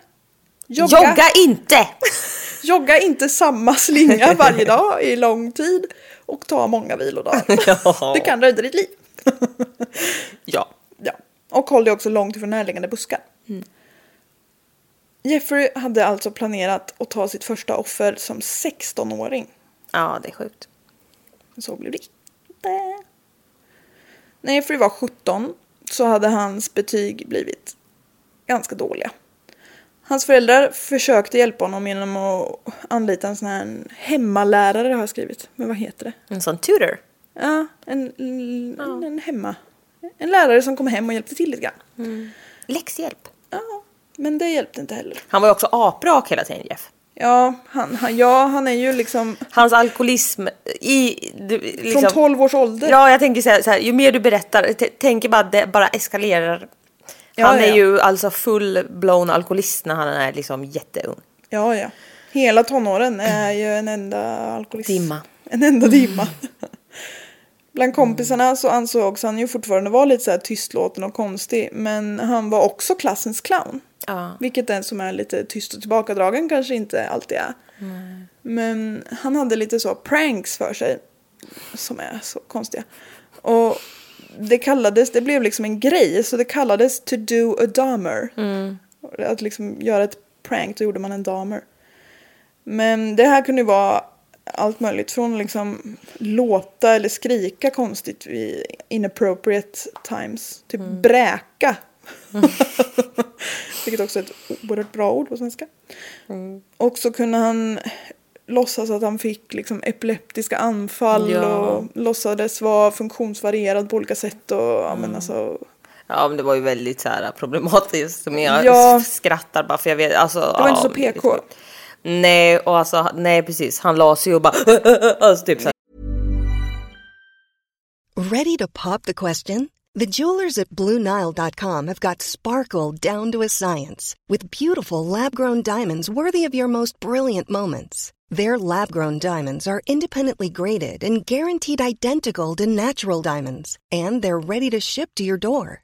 Jogga, Jogga inte! [LAUGHS] jogga inte samma slinga varje dag i lång tid. Och ta många vilodagar. [LAUGHS] Ja. Det kan rädda ditt liv. [LAUGHS] Ja. Ja. Och håll dig också långt ifrån närliggande buskar. Jeffrey hade alltså planerat att ta sitt första offer som 16-åring. Ja, det är sjukt. Men så blev det inte. När Jeffrey var 17 så hade hans betyg blivit ganska dåliga. Hans föräldrar försökte hjälpa honom genom att anlita en sån här hemmalärare har jag skrivit. Men vad heter det? En sån tutor. Ja, en, en, en hemma. En lärare som kom hem och hjälpte till lite grann. Läxhjälp. Ja, men det hjälpte inte heller. Han var ju också aprak hela tiden, Jeff. Ja, han, han, ja, han är ju liksom Hans alkoholism i... Du, liksom, från 12 års ålder. Ja, jag tänker så här, så här, ju mer du berättar, t- tänker bara att det bara eskalerar. Ja, han är ja. ju alltså full-blown alkoholist när han är liksom jätteung. Ja, ja. Hela tonåren är ju en enda alkoholist. Dimma. En enda dimma. Bland kompisarna så ansågs han ju fortfarande vara lite så här tystlåten och konstig. Men han var också klassens clown. Ja. Vilket den som är lite tyst och tillbakadragen kanske inte alltid är. Men han hade lite så pranks för sig. Som är så konstiga. Och det kallades, det blev liksom en grej. Så det kallades to do a damer. Att liksom göra ett prank, då gjorde man en damer. Men det här kunde ju vara allt möjligt. Från liksom låta eller skrika konstigt vid inappropriate times. Typ bräka. [LAUGHS] Vilket också är ett oerhört bra ord på svenska. Och så kunde han låtsas att han fick liksom epileptiska anfall Ja. och låtsades vara funktionsvarierad på olika sätt. Och, ja, men alltså, Ja, men det var ju väldigt så här problematiskt. Men jag Ja. skrattar bara för jag vet, alltså. det var inte så PK. Nej, och alltså, nej precis. Han la sig och bara, alltså typ så. Ready to pop the question? The jewelers at BlueNile.com have got sparkle down to a science with beautiful lab grown diamonds worthy of your most brilliant moments. Their lab grown diamonds are independently graded and guaranteed identical to natural diamonds, and they're ready to ship to your door.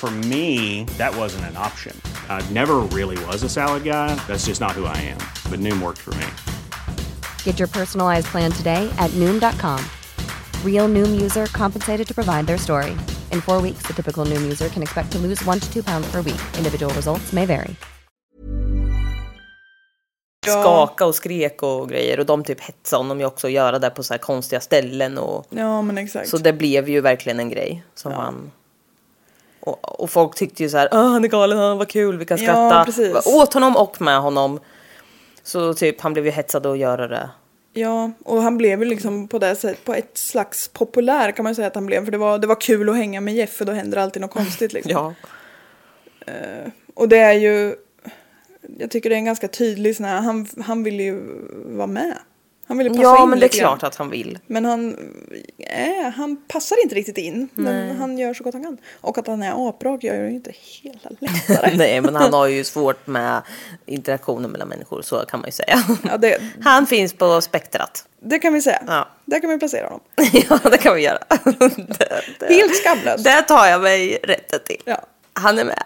For me, that wasn't an option. I never really was a salad guy. That's just not who I am. But Noom worked for me. Get your personalized plan today at Noom.com. Real Noom user compensated to provide their story. In four weeks, the typical Noom user can expect to lose one to two pounds per week. Individual results may vary. skaka och skrek och grejer och de typ hetsade honom ju också att göra det på så här konstiga ställen och Ja men exakt. så det blev ju verkligen en grej som han och, och folk tyckte ju så här, "Åh, han är galen, han var kul, vi kan Ja, skratta precis. åt honom och med honom. Så typ han blev ju hetsad att göra det. Ja, och han blev ju liksom på det sättet, på ett slags populär kan man säga att han blev. För det var, det var kul att hänga med Jeff för då händer alltid något konstigt liksom. [LAUGHS] Ja. Och det är ju, jag tycker det är en ganska tydlig sån här, han, han vill ju vara med. Han vill ju passa Ja in men det är lite grann. klart att han vill. Men han, äh, han passar inte riktigt in. Men han gör så gott han kan. Och att han är aprak gör ju inte hela [LAUGHS] lättare. Nej men han har ju [LAUGHS] svårt med interaktioner mellan människor så kan man ju säga. ja, det, Han finns på spektrat. det kan vi säga. Ja. Där kan vi placera honom. [LAUGHS] ja det kan vi göra. det, det, Helt skamlöst. det tar jag mig rätten till. Ja. Han är med.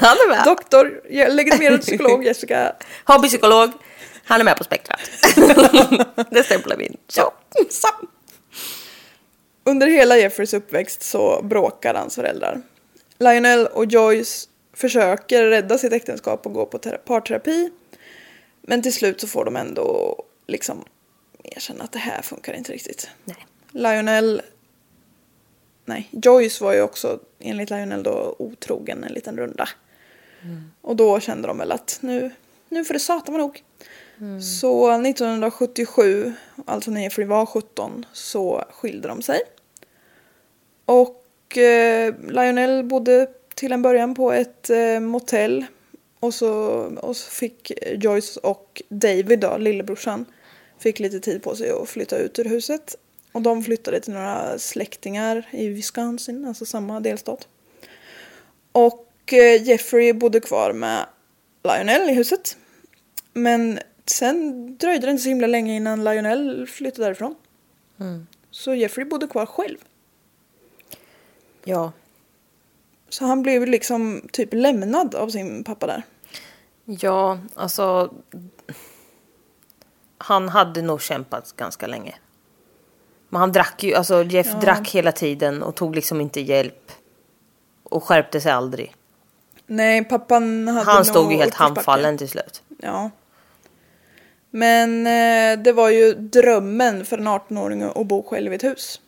Han är med. Doktor, legitimerad psykolog Jessica. Hobbypsykolog. Han är med på spektrat. [LAUGHS] det stämplar vi in. Så. Så. Under hela Jeffreys uppväxt så bråkar hans föräldrar. Lionel och Joyce försöker rädda sitt äktenskap och gå på tera- parterapi. Men till slut så får de ändå liksom erkänna att det här funkar inte riktigt. Nej. Lionel... Nej, Joyce var ju också enligt Lionel då otrogen en liten runda. Och då kände de väl att nu, nu får det satan vara så 1977, alltså när Jeffrey var 17, så skilde de sig. Och eh, Lionel bodde till en början på ett eh, motell. Och så, och så fick Joyce och David då, lillebrorsan, fick lite tid på sig att flytta ut ur huset. Och de flyttade till några släktingar i Wisconsin, alltså samma delstat. Och eh, Jeffrey bodde kvar med Lionel i huset. Men sen dröjde det inte så himla länge innan Lionel flyttade därifrån. Så Jeffrey bodde kvar själv. Ja. Så han blev liksom typ lämnad av sin pappa där. Ja, alltså. Han hade nog kämpat ganska länge. Men han drack ju, alltså Jeff drack hela tiden och tog liksom inte hjälp. Och skärpte sig aldrig. Nej, pappan hade Han stod ju helt handfallen till slut. Ja. Men eh, det var ju drömmen för en 18-åring att bo själv i ett hus.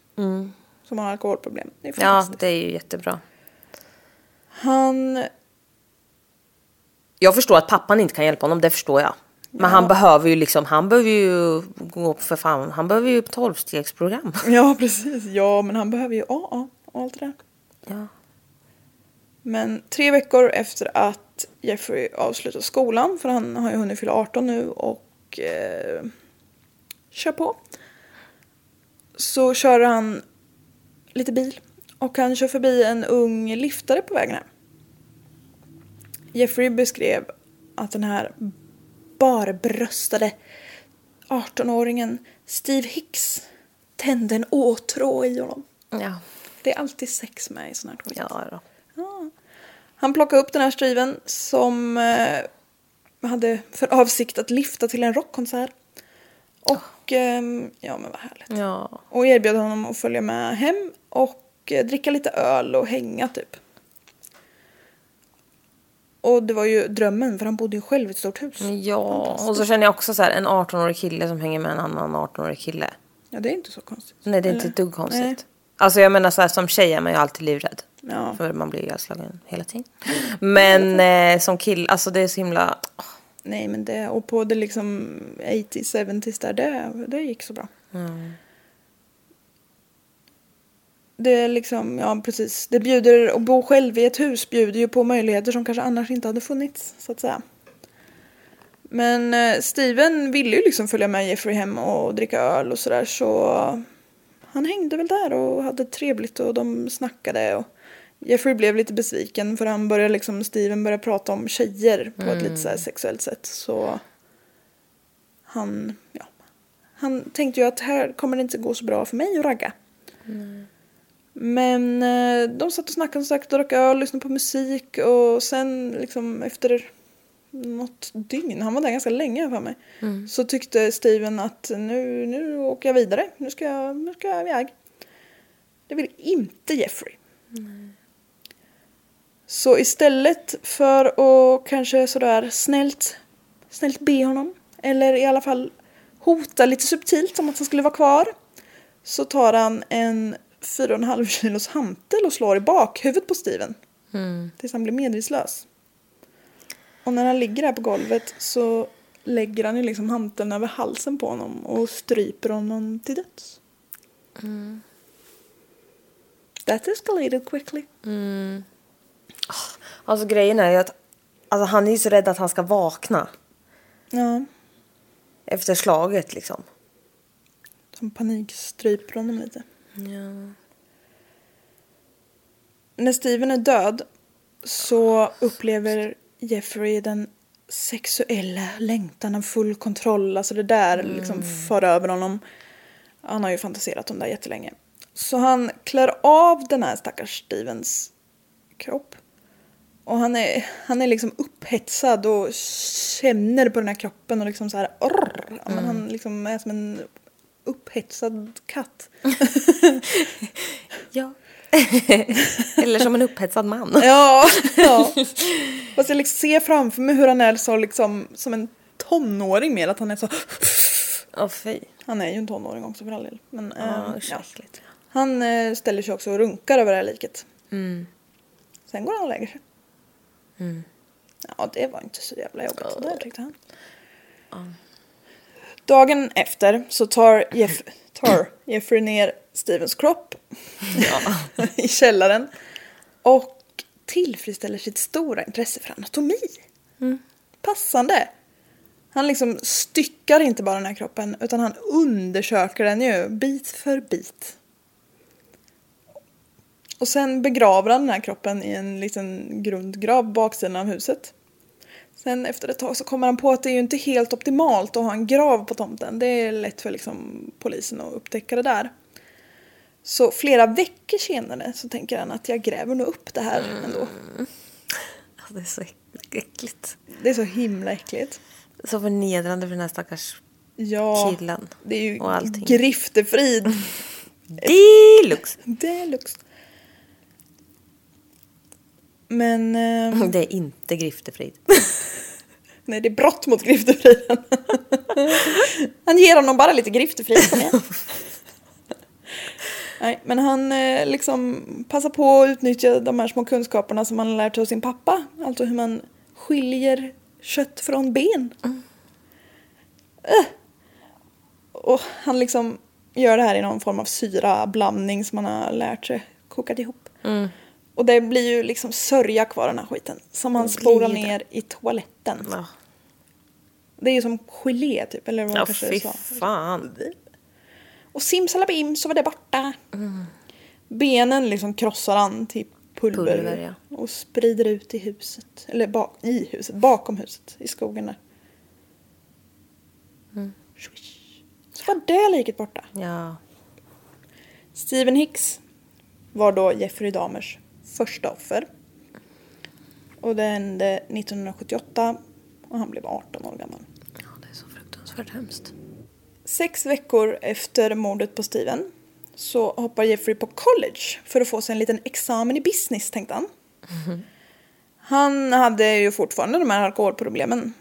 Som har alkoholproblem. Det är Mm. Ja, det är ju jättebra. Han, Jag förstår att pappan inte kan hjälpa honom, det förstår jag. Men han behöver ju liksom, han behöver ju gå för fan, han behöver ju ett tolvstegsprogram. [LAUGHS] ja precis, ja men han behöver ju AA och allt det där. Ja. Men tre veckor efter att Jeffrey avslutar skolan, för han har ju hunnit fylla 18 nu och eh, kör på. Så kör han lite bil och han kör förbi en ung liftare på vägen hem. Jeffrey beskrev att den här barbröstade 18-åringen Steve Hicks tände en åtrå i honom. Ja. Det är alltid sex med i sån här skit. Ja då. Han plockade upp den här Steven som eh, hade för avsikt att lyfta till en rockkonsert. Och ehm, ja men vad härligt. Ja. Och erbjöd honom att följa med hem och eh, dricka lite öl och hänga typ. Och det var ju drömmen för han bodde ju själv i ett stort hus. Ja, och så känner jag också så här en 18-årig kille som hänger med en annan 18-årig kille. Ja det är inte så konstigt. Nej, det är inte Eller? ett dugg konstigt. Nej. Alltså jag menar så här som tjej är man ju alltid livrädd. Ja. För man blir ihjälslagen hela tiden. Men eh, som kille, alltså det är så himla... Nej men det, och på det liksom 80s, 70s där, det, det gick så bra. Det är liksom, ja precis, det bjuder, att bo själv i ett hus bjuder ju på möjligheter som kanske annars inte hade funnits, så att säga. Men eh, Steven ville ju liksom följa med Jeffrey hem och dricka öl och sådär så han hängde väl där och hade trevligt och de snackade och Jeffrey blev lite besviken för han började liksom, Steven började prata om tjejer på ett lite så här sexuellt sätt så han, ja, han tänkte ju att här kommer det inte gå så bra för mig att ragga. Men eh, de satt och snackade som sagt, drack öl, lyssnade på musik och sen liksom efter något dygn, han var där ganska länge för mig, så tyckte Steven att nu, nu åker jag vidare, nu ska jag, nu ska jag iväg. Det vill inte Jeffrey. Så istället för att kanske sådär snällt, snällt be honom, eller i alla fall hota lite subtilt om att han skulle vara kvar, så tar han en 4,5 kilos hantel och slår i bakhuvudet på Steven. Tills han blir medvetslös. Och när han ligger där på golvet så lägger han ju liksom hanteln över halsen på honom och stryper honom till döds. That escalated quickly. Alltså grejen är ju att alltså, han är ju så rädd att han ska vakna Ja, efter slaget liksom. som panikstryper honom lite. När Steven är död så upplever Jeffrey den sexuella längtan av full kontroll. Alltså det där liksom för över honom. Han har ju fantiserat om det här jättelänge. Så han klär av den här stackars Stevens kropp. Och han är, han är liksom upphetsad och känner på den här kroppen och liksom så här orr. Ja, men Han liksom är som en upphetsad katt. [LAUGHS] Ja. [LAUGHS] Eller som en upphetsad man. [LAUGHS] Ja, ja. Fast jag liksom ser framför mig hur han är så liksom som en tonåring mer. Att han är så... Åh fy. Han är ju en tonåring också för all del. Men, ehm, usch, ja. Han eh, ställer sig också och runkar över det här liket. Sen går han och lägger sig. Ja, det var inte så jävla jobbigt sådär tyckte han. Dagen efter så tar, Jeff, tar Jeffrey ner Stevens kropp [LAUGHS] i källaren och tillfredsställer sitt stora intresse för anatomi. Passande. Han liksom styckar inte bara den här kroppen utan han undersöker den ju bit för bit. Och sen begraver han den här kroppen i en liten grundgrav baksidan av huset. Sen efter ett tag så kommer han på att det är ju inte helt optimalt att ha en grav på tomten. Det är lätt för liksom polisen att upptäcka det där. Så flera veckor senare så tänker han att jag gräver nog upp det här ändå. Alltså, det är så äckligt. Det är så himla äckligt. Så förnedrande för den här stackars Ja, killen. det är ju griftefrid [LAUGHS] Deluxe. deluxe. Men [LAUGHS] eh, Det är inte griftefrid. [LAUGHS] nej, det är brott mot griftefriden. [LAUGHS] han ger honom bara lite griftefrid. Nej, men han eh, liksom passar på att utnyttja de här små kunskaperna som han lärt sig av sin pappa. Alltså hur man skiljer kött från ben. Eh. Och han liksom gör det här i någon form av syrablandning som han har lärt sig kokat ihop. Och det blir ju liksom sörja kvar den här skiten. Som han spolar ner i toaletten. Ja, Det är ju som gelé typ, eller vad ja kanske fy sa. fan. Och simsalabim så var det borta. Benen liksom krossar han till pulver. Pulver, Och sprider ut i huset. Eller bak, i huset, bakom huset, i skogen där. Swish. Så var det liket borta. Ja. Stephen Hicks var då Jeffrey Dahmers första offer. Och det hände 1978 och han blev 18 år gammal. ja, det är så fruktansvärt hemskt. Sex veckor efter mordet på Steven så hoppar Jeffrey på college för att få sig en liten examen i business tänkte han. Han hade ju fortfarande de här alkoholproblemen.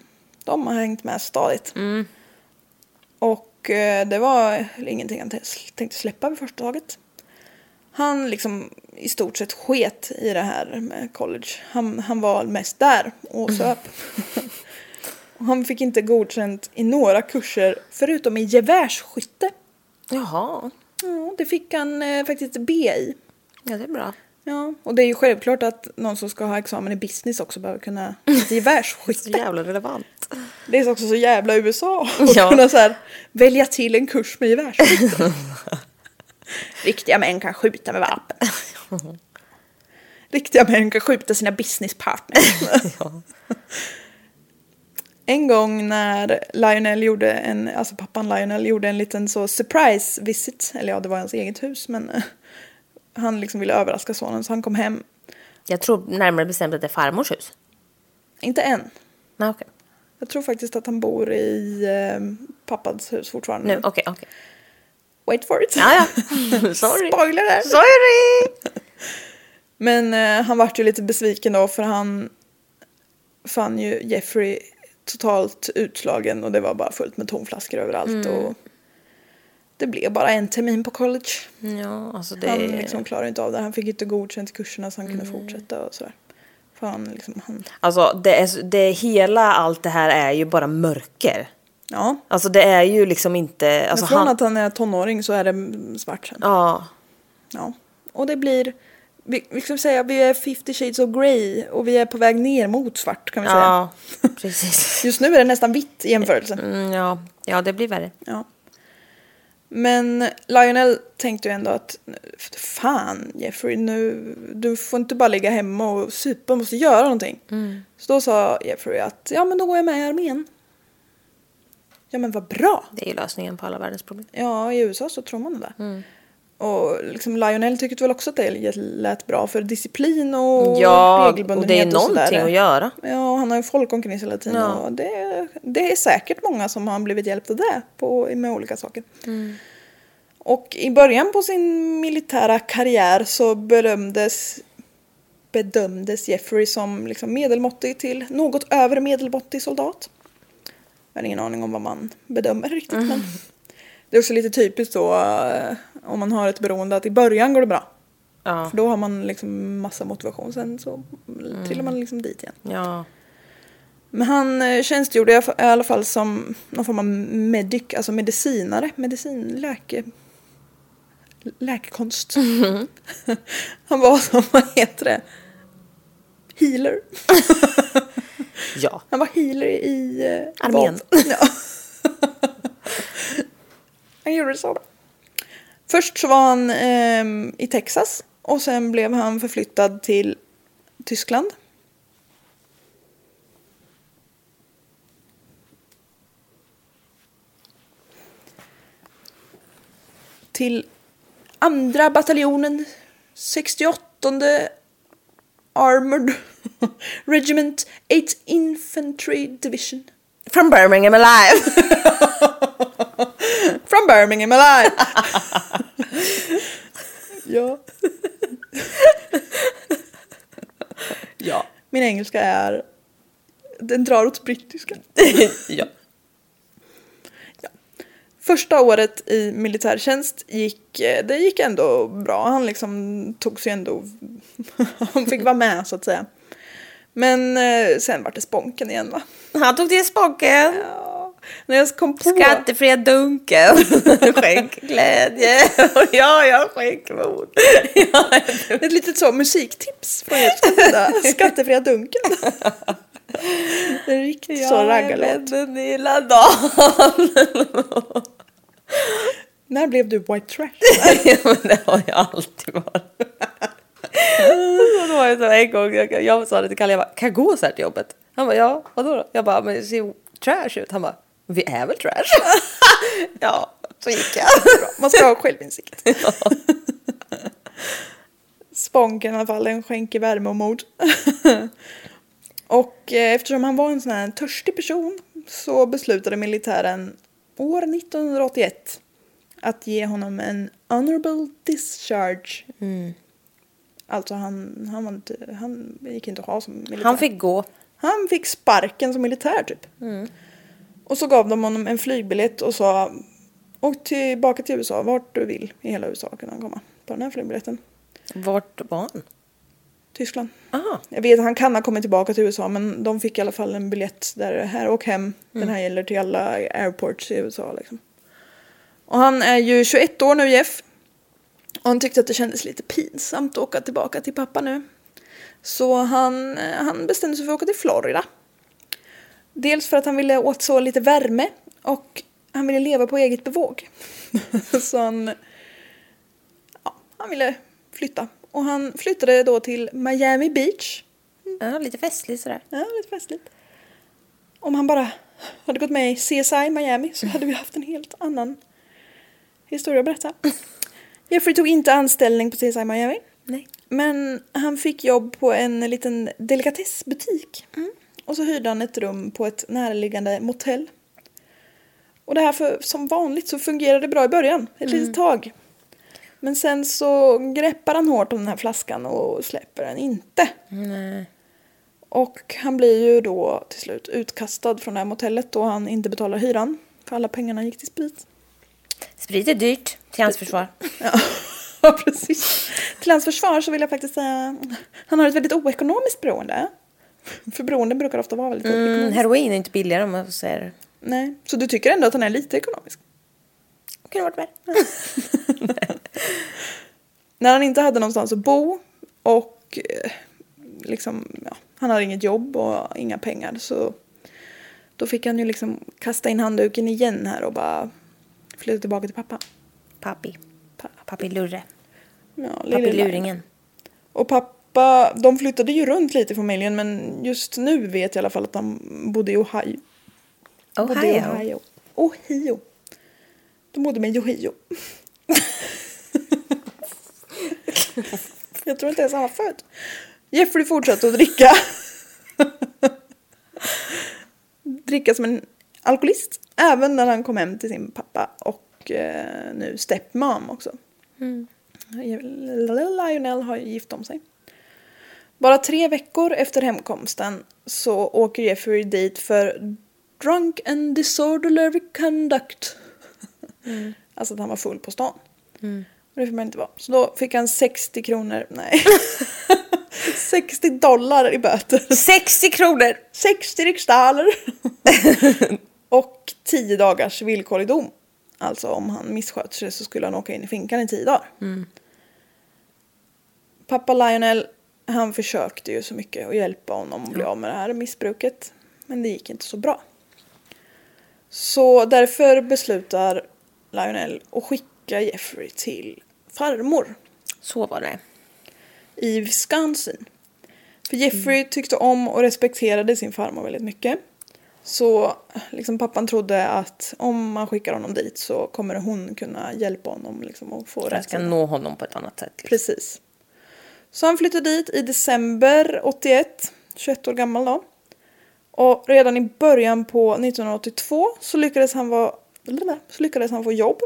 De har hängt med stadigt. Och eh, det var ingenting han tänkte släppa vid första taget. Han liksom i stort sett sket i det här med college. Han, han var mest där och söp. och [LAUGHS] han fick inte godkänt i några kurser förutom i gevärsskytte. Jaha. Ja, det fick han eh, faktiskt B i. Ja, det är bra. Ja, och det är ju självklart att någon som ska ha examen i business också behöver kunna [LAUGHS] Så gevärsskytte. jävla relevant. Det är också så jävla USA att Ja. kunna så här, välja till en kurs med gevärsskytte. [LAUGHS] Riktiga män kan skjuta med vapen. Riktiga män kan skjuta sina businesspartners. [LAUGHS] En gång när Lionel gjorde en, alltså pappan Lionel gjorde en liten så surprise visit, eller ja det var hans eget hus men eh, han liksom ville överraska sonen så han kom hem, Jag tror närmare bestämt att det är farmors hus. inte än. Nej, okej. Jag tror faktiskt att han bor i eh, pappans hus fortfarande. Nu, okej, okej. Wait for it. Ja, ja. [LAUGHS] Sorry. Spoiler där. Sorry! [LAUGHS] Men eh, han vart ju lite besviken då för han fann ju Jeffrey totalt utslagen och det var bara fullt med tomflaskor överallt. Mm. Och det blev bara en termin på college. Ja, alltså det Han. Mm. liksom klarade inte av det. Han fick inte godkänt i kurserna så han kunde fortsätta och sådär. För han liksom, han... Alltså det är, det hela allt det här är ju bara mörker. Ja. Alltså det är ju liksom inte... Alltså Men från han, att han är tonåring så är det svart sen. Ja, Ja. Och det blir, vi, vi ska säga, vi är 50 shades of grey och vi är på väg ner mot svart kan vi säga. ja, [LAUGHS] precis. Just nu är det nästan vitt i jämförelse. Mm, ja, ja, det blir värre. Ja. Men Lionel tänkte ju ändå att fan Jeffrey, nu, du får inte bara ligga hemma och supa, du måste göra någonting. Så då sa Jeffrey att ja men då går jag med i armén. Ja men vad bra. Det är ju lösningen på alla världens problem. Ja, i USA så tror man det. Och liksom Lionel tyckte väl också att det lät bra för disciplin och Ja, regelbundenhet och det är någonting att göra. Ja, han har ju folk omkring sig hela tiden Ja. och det, det är säkert många som har blivit hjälpta där på, med olika saker. Mm. Och i början på sin militära karriär så bedömdes, bedömdes Jeffrey som liksom medelmåttig till något över medelmåttig soldat. Jag har ingen aning om vad man bedömer riktigt Mm. men det är också lite typiskt så eh, om man har ett beroende att i början går det bra. Ja, För då har man liksom massa motivation sen så trillar man liksom dit igen. ja. Men han eh, tjänstgjorde i alla fall- som någon form av medic, alltså medicinare, medicin, läke, läkekonst. [LAUGHS] han var som, vad heter det? Healer. [LAUGHS] Ja. Han var healer i eh, Armén. [LAUGHS] Ja. han gjorde det så bra. Först så var han ehm, i Texas och sen blev han förflyttad till Tyskland. Till andra bataljonen 68 Armored [LAUGHS] Regiment 8 Infantry Division. From Birmingham alive. [LAUGHS] From Birmingham alive! [LAUGHS] ja. ja. Min engelska är... Den drar åt brittiska. ja. Första året i militärtjänst gick, eh, det gick ändå bra. Han liksom tog sig ändå... [LAUGHS] Han fick vara med så att säga. Men eh, sen var det sponken igen va? Han tog till sponken. Ja. När jag kom på... Skattefria dunken. [LAUGHS] Skänkglädje. ja, ja, skänkmod. ja, Ett litet så musiktips från er sida. [LAUGHS] Skattefria dunken. Det är riktigt så raggarlåt. Den lilla dagen. När blev du white trash? [LAUGHS] ja, men det har jag alltid varit. Så det var ju så en gång, jag, jag sa det till Kalle, jag bara, kan jag gå så här till jobbet? Han bara, ja, vadå då? Jag bara, men det ser trash ut. Han bara, vi är väl trash? [LAUGHS] ja, så gick jag. Man ska ha självinsikt. [LAUGHS] Sponken i alla fall, den skänker värme och mod. och eh, eftersom han var en sån här törstig person så beslutade militären år 1981 att ge honom en honorable discharge. Alltså han, han, var inte, han gick inte att ha som militär. Han fick gå. Han fick sparken som militär typ. Och så gav de honom en flygbiljett och sa åk tillbaka till USA, vart du vill i hela USA kan han komma på den här flygbiljetten. Vart var han? Tyskland. Aha. Jag vet att han kan ha kommit tillbaka till USA men de fick i alla fall en biljett där här och hem. Den här gäller till alla airports i USA liksom. Och han är ju 21 år nu Jeff. Och han tyckte att det kändes lite pinsamt att åka tillbaka till pappa nu. Så han, eh, han bestämde sig för att åka till Florida. Dels för att han ville åt så lite värme och han ville leva på eget bevåg. [LAUGHS] så han, ja, han ville flytta. Och han flyttade då till Miami Beach. Ja, lite festligt sådär. Ja, lite festligt. Om han bara hade gått med i CSI Miami så hade vi haft en helt annan historia att berätta. Jeffrey tog inte anställning på CSI Miami. Nej. Men han fick jobb på en liten delikatessbutik. Och så hyrde han ett rum på ett närliggande motell. Och det här för, som vanligt så fungerade det bra i början, ett litet tag. Men sen så greppar han hårt om den här flaskan och släpper den inte. Och han blir ju då till slut utkastad från det här motellet då han inte betalar hyran. För alla pengarna gick till sprit. Sprit är dyrt, till hans försvar. [LAUGHS] Ja, [LAUGHS] precis. Till hans försvar så vill jag faktiskt säga han har ett väldigt oekonomiskt beroende. För beroenden brukar ofta vara väldigt Mm, oekonomiskt. heroin är inte billigare om man säger Nej, så du tycker ändå att han är lite ekonomisk? Kunde varit värre. [LAUGHS] [LAUGHS] När han inte hade någonstans att bo och eh, liksom, ja, han hade inget jobb och inga pengar så då fick han ju liksom kasta in handduken igen här och bara flytta tillbaka till pappa. Pappi. Pappi Lurre. Ja, Pappi Luringen. Och pappa, de flyttade ju runt lite i familjen men just nu vet jag i alla fall att de bodde i Ohio. Bodde i Ohio. Ohio. Ohio. De bodde med Ohio. Jag tror inte ens han var född. Jeffrey fortsatte att dricka. dricka som en alkoholist. Även när han kom hem till sin pappa och eh, nu stepmom också. Lionel har gift om sig. Bara tre veckor efter hemkomsten så åker Jeffrey dit för drunk and disorderly conduct. Alltså att han var full på stan. Och det får man inte vara. Så då fick han 60 kronor, nej. [LAUGHS] 60 dollar i böter. 60 kronor! 60 riksdaler. [LAUGHS] och 10 dagars villkorlig dom. Alltså om han missköter sig så skulle han åka in i finkan i 10 dagar. Pappa Lionel, han försökte ju så mycket att hjälpa honom att bli av med det här missbruket. Men det gick inte så bra. Så därför beslutar Lionel att skicka Jeffrey till farmor Så var det. i Wisconsin. För Jeffrey tyckte om och respekterade sin farmor väldigt mycket. Så liksom pappan trodde att om man skickar honom dit så kommer hon kunna hjälpa honom liksom att få rätt. ska nå honom på ett annat sätt. liksom. Precis. Så han flyttade dit i december 81, 21 år gammal då. Och redan i början på 1982 så lyckades han, vara, så lyckades han få jobb.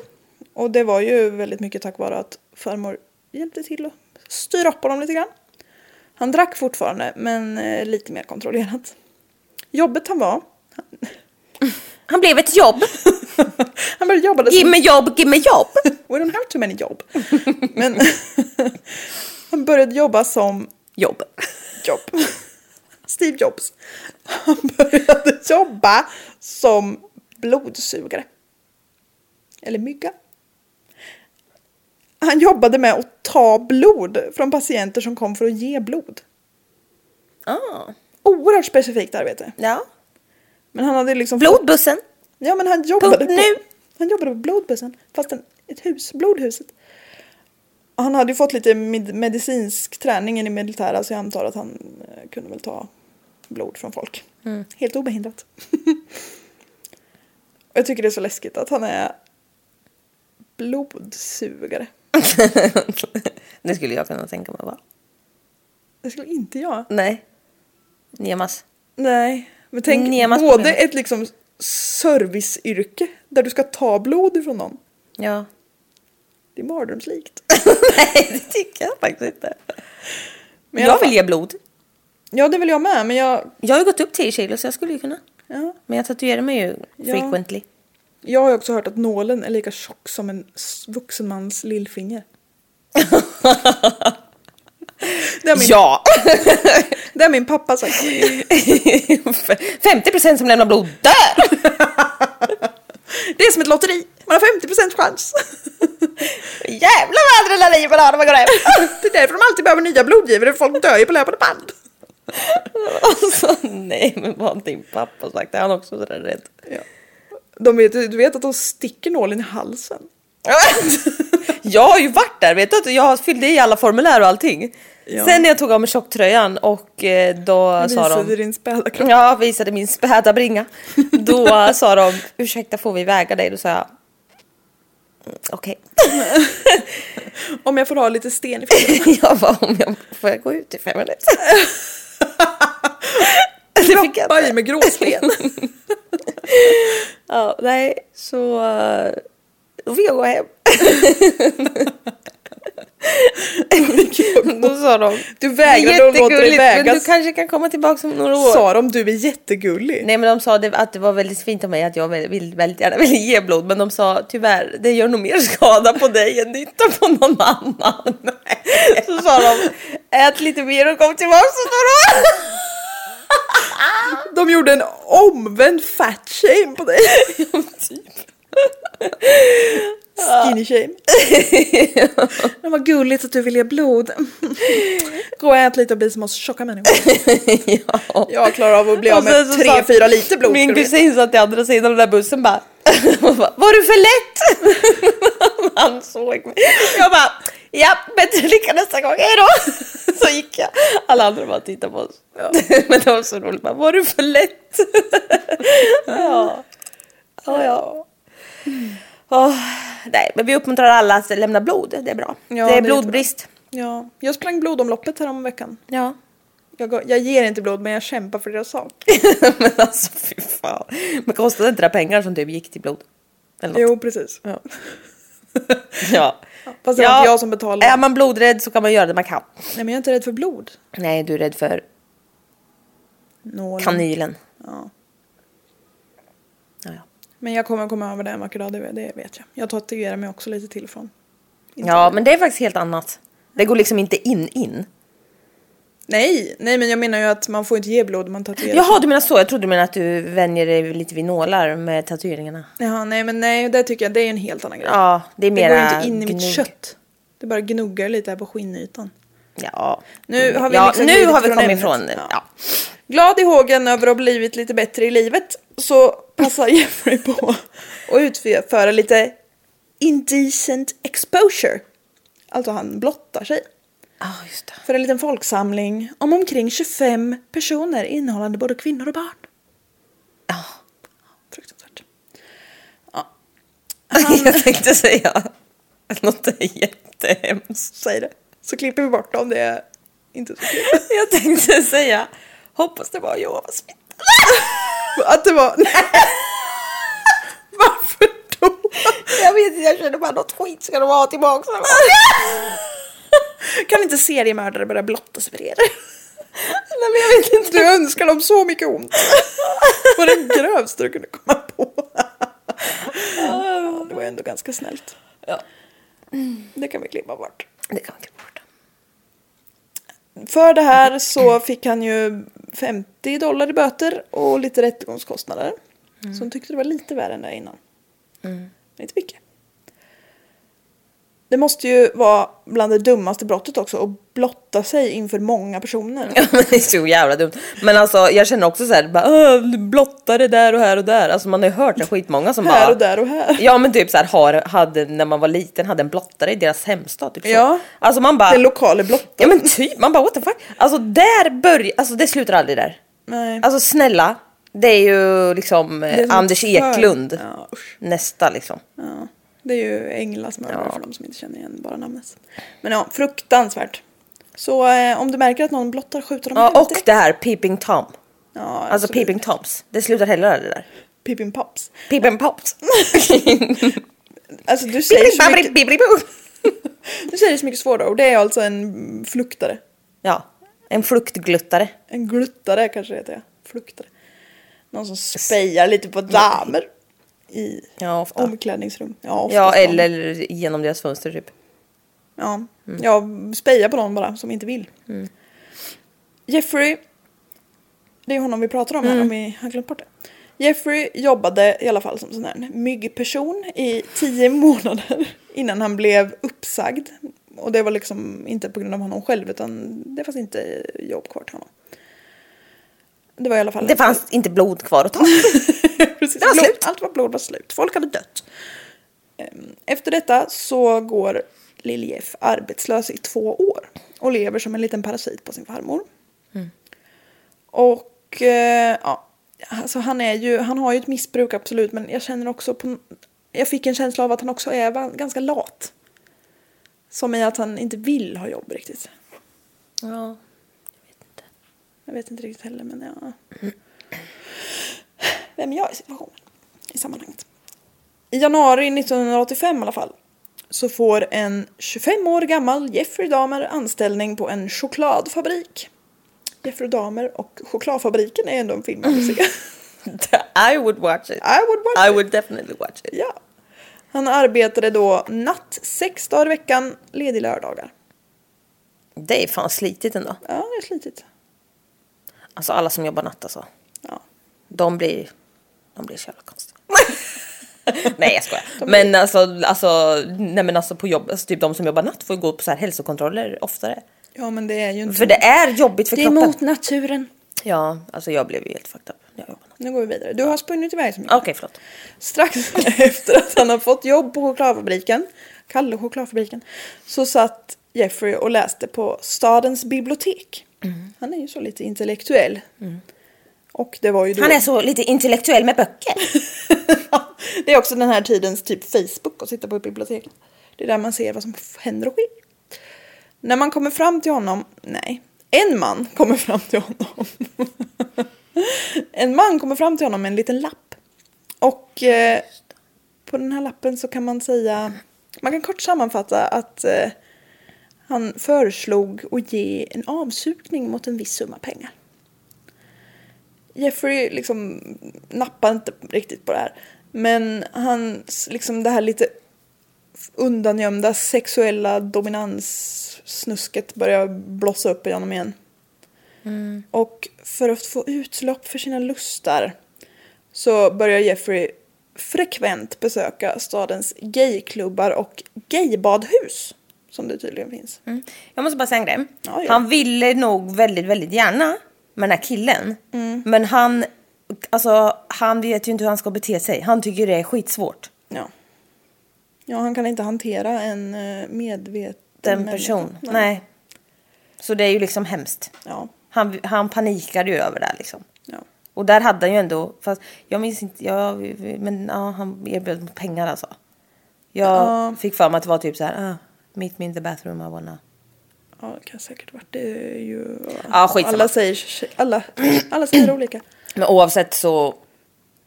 Och det var ju väldigt mycket tack vare att farmor hjälpte till att styra upp honom lite grann. Han drack fortfarande men eh, lite mer kontrollerat. Jobbet han var, Han blev ett jobb. [LAUGHS] han började jobba Ge mig jobb, ge mig jobb. [LAUGHS] We don't have too many jobb. Men [LAUGHS] han började jobba som Jobb. jobb. Steve Jobs. Han började jobba som blodsugare. Eller mygga. Han jobbade med att ta blod från patienter som kom för att ge blod. Ah. Oerhört specifikt arbete. Ja. Men han hade liksom... Blodbussen. Ja men han jobbade Punkt på... nu. Han jobbade på blodbussen. Fast en, ett hus. Blodhuset. Han hade ju fått lite med, medicinsk träning i militära så jag antar att han eh, kunde väl ta blod från folk. Helt obehindrat. [LAUGHS] Jag tycker det är så läskigt att han är blodsugare. [LAUGHS] det skulle jag kunna tänka mig va? Det skulle inte jag. Nej. Nemas. Nej. Men tänk Nemas både ett liksom serviceyrke där du ska ta blod ifrån någon. Ja. Det är mardrömslikt. [LAUGHS] Nej, det tycker jag faktiskt inte. Men jag vill ge blod. Ja det vill jag med men jag... Jag har ju gått upp 10 kilo så jag skulle ju kunna. Ja. Men jag tatuerar mig ju Ja. frequently. Jag har också hört att nålen är lika tjock som en vuxen mans lillfinger. [LAUGHS] det, har min, Ja! [LAUGHS] det har min pappa sagt. [LAUGHS] 50% som lämnar blod dör! Det är som ett lotteri. Man har 50% chans. Jävlar vad adrenalin man har när man går hem! Det är därför de alltid behöver nya blodgivare. Folk dör ju på löpande band. Alltså, nej men vad har din pappa sagt? Är han också sådär rädd? Ja. De vet, du vet att de sticker nålen i halsen. [LAUGHS] jag har ju varit där, vet du? Jag fyllde i alla formulär och allting. Ja. Sen när jag tog av mig tjocktröjan och eh, då sa Visade de... din späda kropp. Ja, visade min späda bringa. Då [LAUGHS] sa de, ursäkta får vi väga dig? Då sa jag, "Mm, okej. [LAUGHS] Om jag får ha lite sten i jag bara, om jag får jag gå ut i fem minuter? Det fick jag inte. med gråsten. [LAUGHS] Ja, nej, så eh, då fick jag gå hem. Då sa de, Du vägrade att låta dig "Jättegulligt, Men du vägas. kanske kan komma tillbaka om några år. Sa de du är jättegullig? Nej men de sa det, att det var väldigt fint av mig att jag vill, väldigt gärna ville ge blod men de sa tyvärr det gör nog mer [LAUGHS] skada på dig än nytta på någon annan. [LAUGHS] Så sa de ät lite mer och kom tillbaka om några år. De gjorde en omvänd fat shame på dig. [LAUGHS] typ. [LAUGHS] Skinny shame. [LAUGHS] Det var gulligt att du vill ge blod. Gå och ät lite och bli som oss tjocka människor. ja. Jag klarar av att bli av med så tre, fyra liter blod. Min kusin satt i andra sidan av den där bussen bara Var du för lätt? Han såg mig. Jag bara Ja, bättre lycka nästa gång, hejdå! Så gick jag. Alla andra bara tittade på oss. [LAUGHS] Men det var så roligt, bara, var du för lätt? [LAUGHS] ja. Ja, ja. Åh, nej, men vi uppmuntrar alla att lämna blod, det är bra. Ja, det det är är blodbrist. Ja, jag sprang blodomloppet här om veckan. Ja. Jag, jag ger inte blod men jag kämpar för deras sak. [LAUGHS] men alltså fy fan. Men kostade inte det pengar som typ gick till blod? Eller något? Jo, precis. Ja. ja. Fast det var inte jag som betalade. Är man blodrädd så kan man göra det man kan. Nej men jag är inte rädd för blod. Nej, du är rädd för Nålen. kanylen. Ja. Ja, ja. Men jag kommer komma över det en vacker dag, det, det vet jag. Jag tatuerar mig också lite till från. ja, men det är faktiskt helt annat. Det går liksom inte in in. Nej, nej men jag menar ju att man får inte ge blod man tatuerar Jaha, du menar så. Jag trodde du menade att du vänjer dig lite vid nålar med tatueringarna. Jaha, nej men nej, det tycker jag det är en helt annan grej. Ja, det är det mera går ju inte in i mitt gnugg. kött. Det bara gnuggar lite här på skinnytan. Ja. Nu har vi ja, liksom nu glidit har vi kommit ämnet. ifrån... Ja. Ja. Glad i hågen över att ha blivit lite bättre i livet så passar Jeffrey på att utföra lite indecent exposure. Alltså han blottar sig. Ja, just det. För en liten folksamling om omkring 25 personer innehållande både kvinnor och barn. Ja. Fruktansvärt. [LAUGHS] Jag tänkte säga något jättehemskt. Säg det. Så klipper vi bort om det är inte så kul. Jag tänkte säga, hoppas det var Jehovas. [LAUGHS] Att det var... Nej. [LAUGHS] Varför då? Jag vet inte, jag känner bara något skit ska de ha tillbaka. [LAUGHS] Kan inte seriemördare börja blotta sig för er? Nej, men jag vet inte. Du önskar dem så mycket ont. Det grövsta du kunde komma på. Ja, det var ändå ganska snällt. Ja. Det kan vi klippa bort. Det kan man klippa bort. För det här så fick han ju 50 dollar i böter och lite rättegångskostnader. Så han tyckte det var lite värre än det innan. Inte mycket. Det måste ju vara bland det dummaste brottet också att blotta sig inför många personer. [LAUGHS] Ja, men det är så jävla dumt. Men alltså jag känner också så här, bara, "Åh, du blottade där och här och där. Alltså man har ju hört det skitmånga som bara... Här och där och här. Ja men typ så här, har, hade, när man var liten hade en blottare i deras hemstad. Typ så. Ja. Alltså man bara... Den lokala blottaren. Ja men typ, man bara what the fuck. Alltså där börjar, alltså det slutar aldrig där. Nej. Alltså snälla, det är ju liksom eh, Det är som Anders Eklund. Ja. Nästa liksom. Ja, det är ju Englas mördare Ja. för de som inte känner igen bara namnet. Men ja, fruktansvärt. Så eh, om du märker att någon blottar skjuter dem Ja och direkt. det här Peeping Tom. Ja, Alltså. Peeping Toms. Det slutar heller aldrig där. Pippin Pops. Peeping Pops. [LAUGHS] Alltså [LAUGHS] du säger, så mycket, du säger så mycket svåra ord. Det är alltså en fluktare. Ja, en fluktgluttare. En gluttare kanske det heter. ja. Fluktare. Någon som spejar lite på damer. I Ja, ofta. omklädningsrum. Ja, Ja, eller genom deras fönster typ. Ja, Mm. ja speja på någon bara som inte vill. Jeffrey, det är honom vi pratar om här Mm. om vi har glömt bort det. Jeffrey jobbade i alla fall som sån här myggperson i tio [LAUGHS] månader innan han blev uppsagd. Och det var liksom inte på grund av honom själv utan det fanns inte jobb kvar till honom. Det var i alla fall... Det fanns inte blod kvar att ta. [LAUGHS] [LAUGHS] Precis, blod, slut. Allt var blod var slut. Folk hade dött. Ehm, Efter detta så går Lill-Jeff arbetslös i två år och lever som en liten parasit på sin farmor. Och eh, ja, alltså han är ju, han har ju ett missbruk absolut men jag känner också på, jag fick en känsla av att han också är ganska lat. Som i att han inte vill ha jobb riktigt. Ja. Jag vet inte riktigt heller men ja. Vem är jag i situationen? I sammanhanget. I januari 1985 i alla fall. Så får en 25 år gammal Jeffrey Dahmer anställning på en chokladfabrik. Jeffrey Dahmer och chokladfabriken är ändå en film man vill se. [LAUGHS] I would watch it. I would watch I it. would definitely watch it. Ja. Han arbetade då natt sex dagar i veckan, ledig lördagar. Det är fan slitigt ändå. Ja, det är slitigt. Alltså alla som jobbar natt alltså. Ja. De blir, de blir så jävla konstiga. [LAUGHS] nej jag skojar. Men alltså, alltså, nej men alltså på jobb, alltså typ de som jobbar natt får ju gå på så här hälsokontroller oftare. ja, men det är ju inte... För det är jobbigt för det är kroppen. mot naturen. Ja, alltså jag blev ju helt fucked up. Nu går vi vidare. Du har spunnit iväg så mycket. Okej, förlåt. Strax [LAUGHS] efter att han har fått jobb på chokladfabriken, Kalle chokladfabriken, så satt Jeffrey och läste på stadens bibliotek. Mm. Han är ju så lite intellektuell. Och det var ju då... Han är så lite intellektuell med böcker. [LAUGHS] det är också den här tidens typ Facebook att sitta på ett bibliotek. Det är där man ser vad som händer och sker. När man kommer fram till honom, nej, en man kommer fram till honom. [LAUGHS] en man kommer fram till honom med en liten lapp. Och eh, på den här lappen så kan man säga, man kan kort sammanfatta att eh, han föreslog att ge en avsugning mot en viss summa pengar. Jeffrey liksom nappar inte riktigt på det här. Men han, liksom det här lite undangömda sexuella dominanssnusket börjar blossa upp i honom igen. Och för att få utlopp för sina lustar så börjar Jeffrey frekvent besöka stadens gayklubbar och gaybadhus. Som det tydligen finns. Jag måste bara säga en grej. Ja, ja. Han ville nog väldigt, väldigt gärna med den här killen. Mm. Men han, alltså, han vet ju inte hur han ska bete sig. Han tycker det är skitsvårt. Ja. Ja, han kan inte hantera en eh, medveten Den person. Nej. Så det är ju liksom hemskt. Ja. Han, han panikade ju över det här liksom. ja. Och där hade han ju ändå, fast jag minns inte, jag, men ja, han erbjöd pengar alltså. Jag Ja. fick för mig att det var typ så här, ah, meet me in the bathroom I wanna. Ja, det kan säkert varit. Det är ju... Ja, skitsamma. alla säger, alla, alla säger [CLEARS THROAT] olika. Men oavsett så,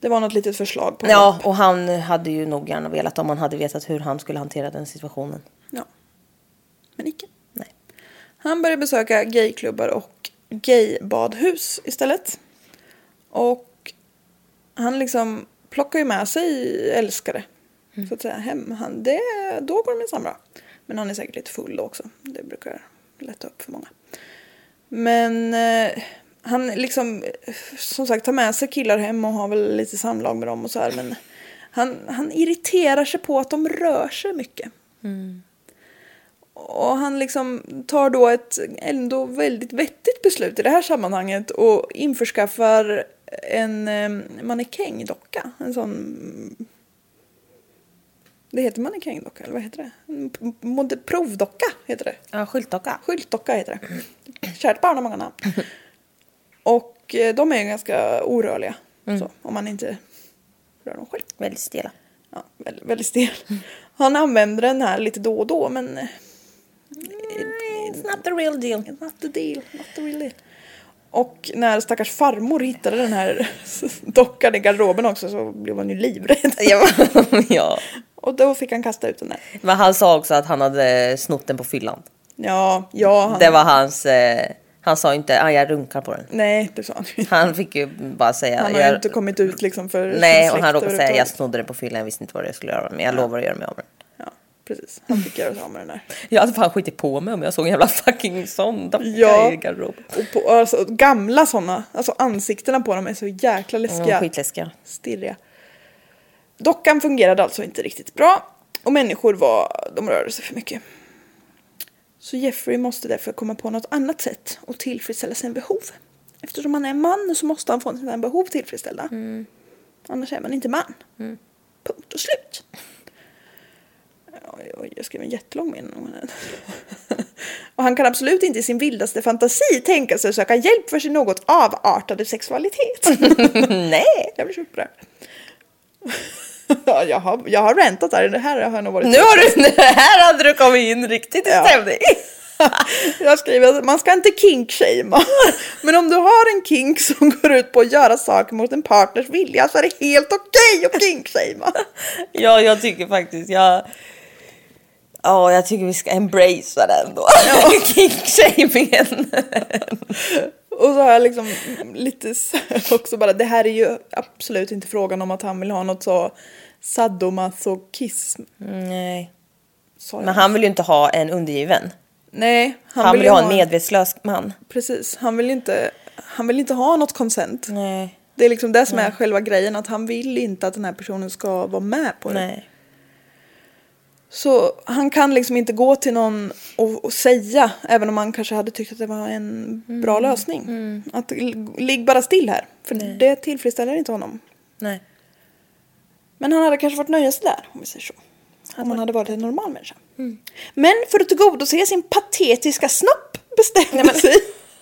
Det var något litet förslag på ja, och han hade ju nog gärna velat om han hade vetat hur han skulle hantera den situationen. Ja. Men icke. Nej. Han började besöka gayklubbar och gaybadhus istället. Och han liksom plockar ju med sig älskare. Så att säga hem. Han, det, då går det minsann bra. Men han är säkert lite full också. Det brukar lätta upp för många. Men eh, han liksom som sagt tar med sig killar hem och har väl lite samlag med dem och så här. Men han, han irriterar sig på att de rör sig mycket. Och han liksom tar då ett ändå väldigt vettigt beslut i det här sammanhanget och införskaffar en eh, mannekängdocka. En sån... Det heter mannekängdocka, eller vad heter det? Provdocka heter det. Ja, skyltdocka. Skyltdocka heter det. Kärt barn har många namn. Och eh, de är ju ganska orörliga. Så, om man inte rör dem själv. Väldigt stela. Ja, väldigt, väldigt stel. Han använder den här lite då och då men... eh, It's not the real deal. Not the deal, not the real deal. Och när stackars farmor hittade den här [LAUGHS] dockan i garderoben också så blev hon ju livrädd. Ja. [LAUGHS] Och då fick han kasta ut den där. Men han sa också att han hade snott den på fyllan. Ja, ja. Han, Det var hans, eh, han sa inte ah, jag runkar på den. Nej, det sa han. Han fick ju bara säga. Han har jag, inte kommit ut liksom för nej, och han råkade säga jag snodde den på fyllan, jag visste inte vad jag skulle göra men jag lovar att göra mig av med den. Ja, precis. Han fick göra sig av med den där. Jag hade fan skitit på mig om jag såg en jävla fucking sån Ja. i garderoben. Och på, alltså, gamla sådana, alltså ansiktena på dem är så jäkla läskiga. var skitläskiga. stirriga. Dockan fungerade alltså inte riktigt bra och människor var, de rörde sig för mycket. Så Jeffrey måste därför komma på något annat sätt att tillfredsställa sina behov. Eftersom han är man så måste han få sina behov tillfredsställda. Annars är man inte man. Punkt och slut. Oj, oj, jag skrev en jättelång mening. [LAUGHS] Och han kan absolut inte i sin vildaste fantasi tänka sig att söka hjälp för sin något avartade sexualitet. [LAUGHS] [LAUGHS] Nej! Jag blir så upprörd. [LAUGHS] Ja, jag, har, jag har rantat där, det här har jag nog varit... Nu har du, [LAUGHS] [LAUGHS] här hade du kommit in riktigt i Ja. stämning. Jag skriver att man ska inte kink-shamea. Men om du har en kink som går ut på att göra saker mot en partners vilja så är det helt okej att kink-shamea. Ja, jag tycker faktiskt jag... Ja, jag tycker vi ska embracea den då. [LAUGHS] King-shamingen. Och så har jag liksom lite också bara, det här är ju absolut inte frågan om att han vill ha något så sadomasochism. Nej. Men han vill ju inte ha en undergiven. Nej, Han, vill ju ju ha en medvetslös man. Precis, han vill inte, han vill inte ha något consent. Nej. Det är liksom det som är själva grejen, att han vill inte att den här personen ska vara med på det. Nej. Så han kan liksom inte gå till någon och, och säga, även om han kanske hade tyckt att det var en bra lösning. Att l- ligg bara still här, för det tillfredsställer inte honom. Nej. Men han hade kanske fått nöja sig där, om vi säger så. Om han hade varit en normal människa. Men för att tillgodose sin patetiska snopp bestämde sig,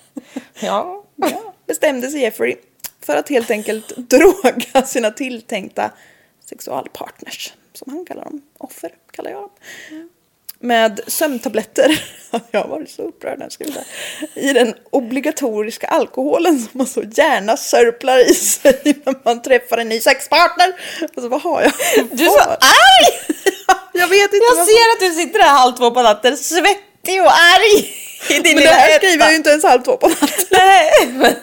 [LAUGHS] Ja. [LAUGHS] ja, bestämde sig Jeffrey för att helt enkelt droga sina tilltänkta sexualpartners, som han kallar dem. Offer kallar jag dem. Med sömntabletter. [LAUGHS] Jag har varit så upprörd när jag skrev det. I den obligatoriska alkoholen som man så gärna sörplar i sig [LAUGHS] när man träffar en ny sexpartner. Alltså vad har jag? [LAUGHS] Du är så arg! Jag vet inte Jag vad ser att du sitter där halv två på natten, svettig och arg. Men det här etta. skriver jag ju inte ens halv två på natten. Nej, men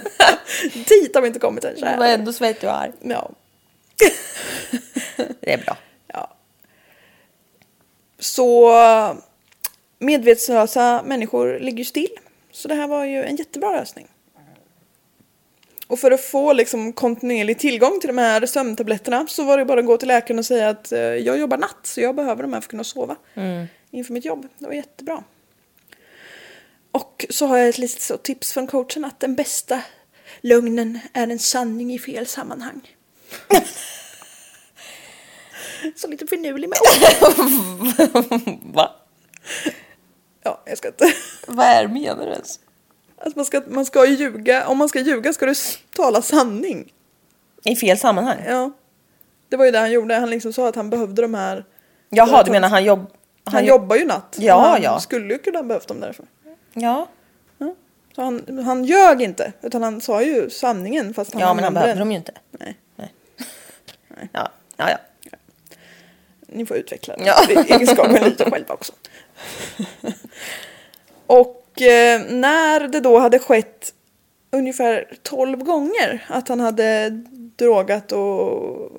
Dit har vi inte kommit än. du var ändå svettig och arg. Ja. Det är bra. Så medvetslösa människor ligger still. Så det här var ju en jättebra lösning. Och för att få liksom kontinuerlig tillgång till de här sömntabletterna så var det bara att gå till läkaren och säga att eh, jag jobbar natt så jag behöver de här för att kunna sova inför mitt jobb. Det var jättebra. Och så har jag ett litet tips från coachen att den bästa lögnen är en sanning i fel sammanhang. [LAUGHS] så lite finurlig ord. [LAUGHS] Va? Ja, jag ska inte. Vad är menar du ens? Att man ska, man ska ljuga, om man ska ljuga ska du tala sanning. I fel sammanhang? Ja. Det var ju det han gjorde, han liksom sa att han behövde de här. Jaha, du menar han jobb... Han, jobbar ju natt. Ja, han ja. skulle ju kunna behövt dem därför. Ja. Så han, han ljög inte, utan han sa ju sanningen fast han Ja, men han behövde den. dem ju inte. Nej, Ja, ja, ja. Ni får utveckla den Ja. egenskapen lite själva också. och eh, när det då hade skett ungefär 12 gånger att han hade drogat och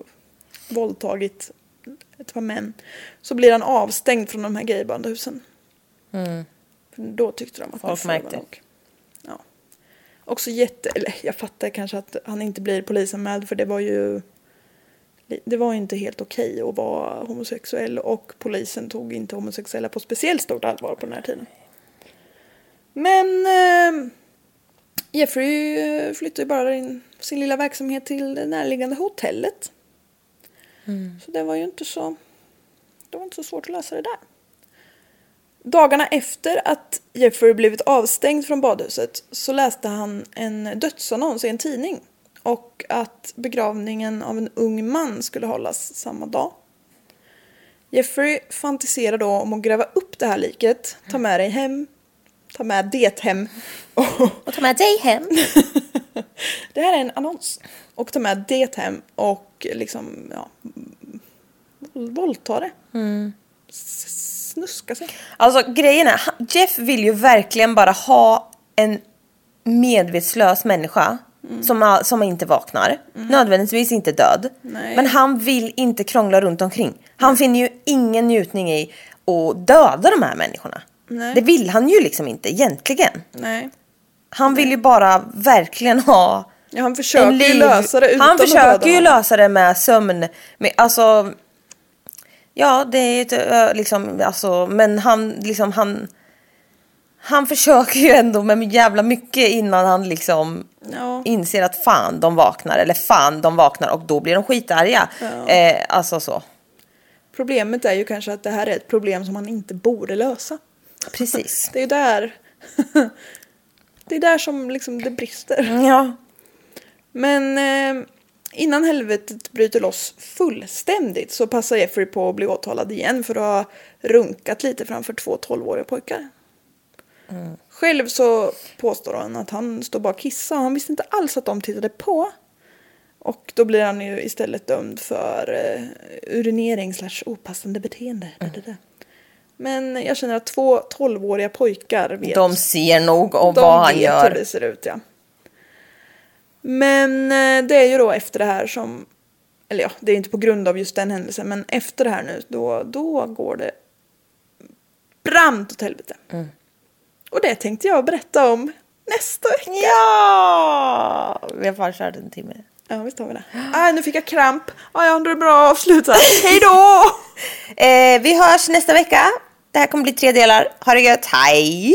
våldtagit ett par män så blir han avstängd från de här gaybandhusen. För då tyckte de att Folk märkte. nog. Ja. Också jätte, eller jag fattar kanske att han inte blir polisanmäld för det var ju det var inte helt okej att vara homosexuell och polisen tog inte homosexuella på speciellt stort allvar på den här tiden. Men eh, Jeffrey eh, flyttade ju bara in sin lilla verksamhet till det närliggande hotellet. Så det var ju inte så, det var inte så svårt att lösa det där. Dagarna efter att Jeffrey blivit avstängd från badhuset så läste han en dödsannons i en tidning och att begravningen av en ung man skulle hållas samma dag. Jeffrey fantiserar då om att gräva upp det här liket, ta med det hem, ta med det hem och [LAUGHS] Och ta med dig hem. [LAUGHS] det här är en annons. Och ta med det hem och liksom, ja, våld- våldta det. S- Snuska sig. Alltså grejen är, Jeff vill ju verkligen bara ha en medvetslös människa som, har- som inte vaknar. Nödvändigtvis inte död. Nej. Men han vill inte krångla runt omkring. Han finner ju ingen njutning i att döda de här människorna. Nej. Det vill han ju liksom inte egentligen. Nej. Han vill ju bara verkligen ha Ja, han försöker en ju liv. lösa det utan Han försöker ju lösa det med sömn. Med, alltså, ja det är ö, liksom, alltså, men han liksom han han försöker ju ändå med jävla mycket innan han liksom Ja. inser att fan de vaknar eller fan de vaknar och då blir de skitarga. Eh, alltså så. Problemet är ju kanske att det här är ett problem som man inte borde lösa. Precis. [LAUGHS] Det är ju där [LAUGHS] det är där som liksom det brister. Ja. Men eh, innan helvetet bryter loss fullständigt så passar Jeffrey på att bli åtalad igen för att ha runkat lite framför två 12-åriga pojkar. Själv så påstår han att han står bara och kissar och han visste inte alls att de tittade på. Och då blir han ju istället dömd för eh, urinering slash opassande beteende. Men jag känner att två 12-åriga pojkar vet De ser nog om de vad han vet gör. hur det ser ut, ja. Men eh, det är ju då efter det här som, eller ja, det är inte på grund av just den händelsen, men efter det här nu, då, då går det brant åt helvete. Mm. Och det tänkte jag berätta om nästa vecka. Ja! Vi har bara kört en timme. Ja, visst har vi det. Ah, nu fick jag kramp. Ah, ja, då är det bra avsluta. [LAUGHS] Hej då! Eh, vi hörs nästa vecka. Det här kommer bli tre delar. Ha det gött. Hej!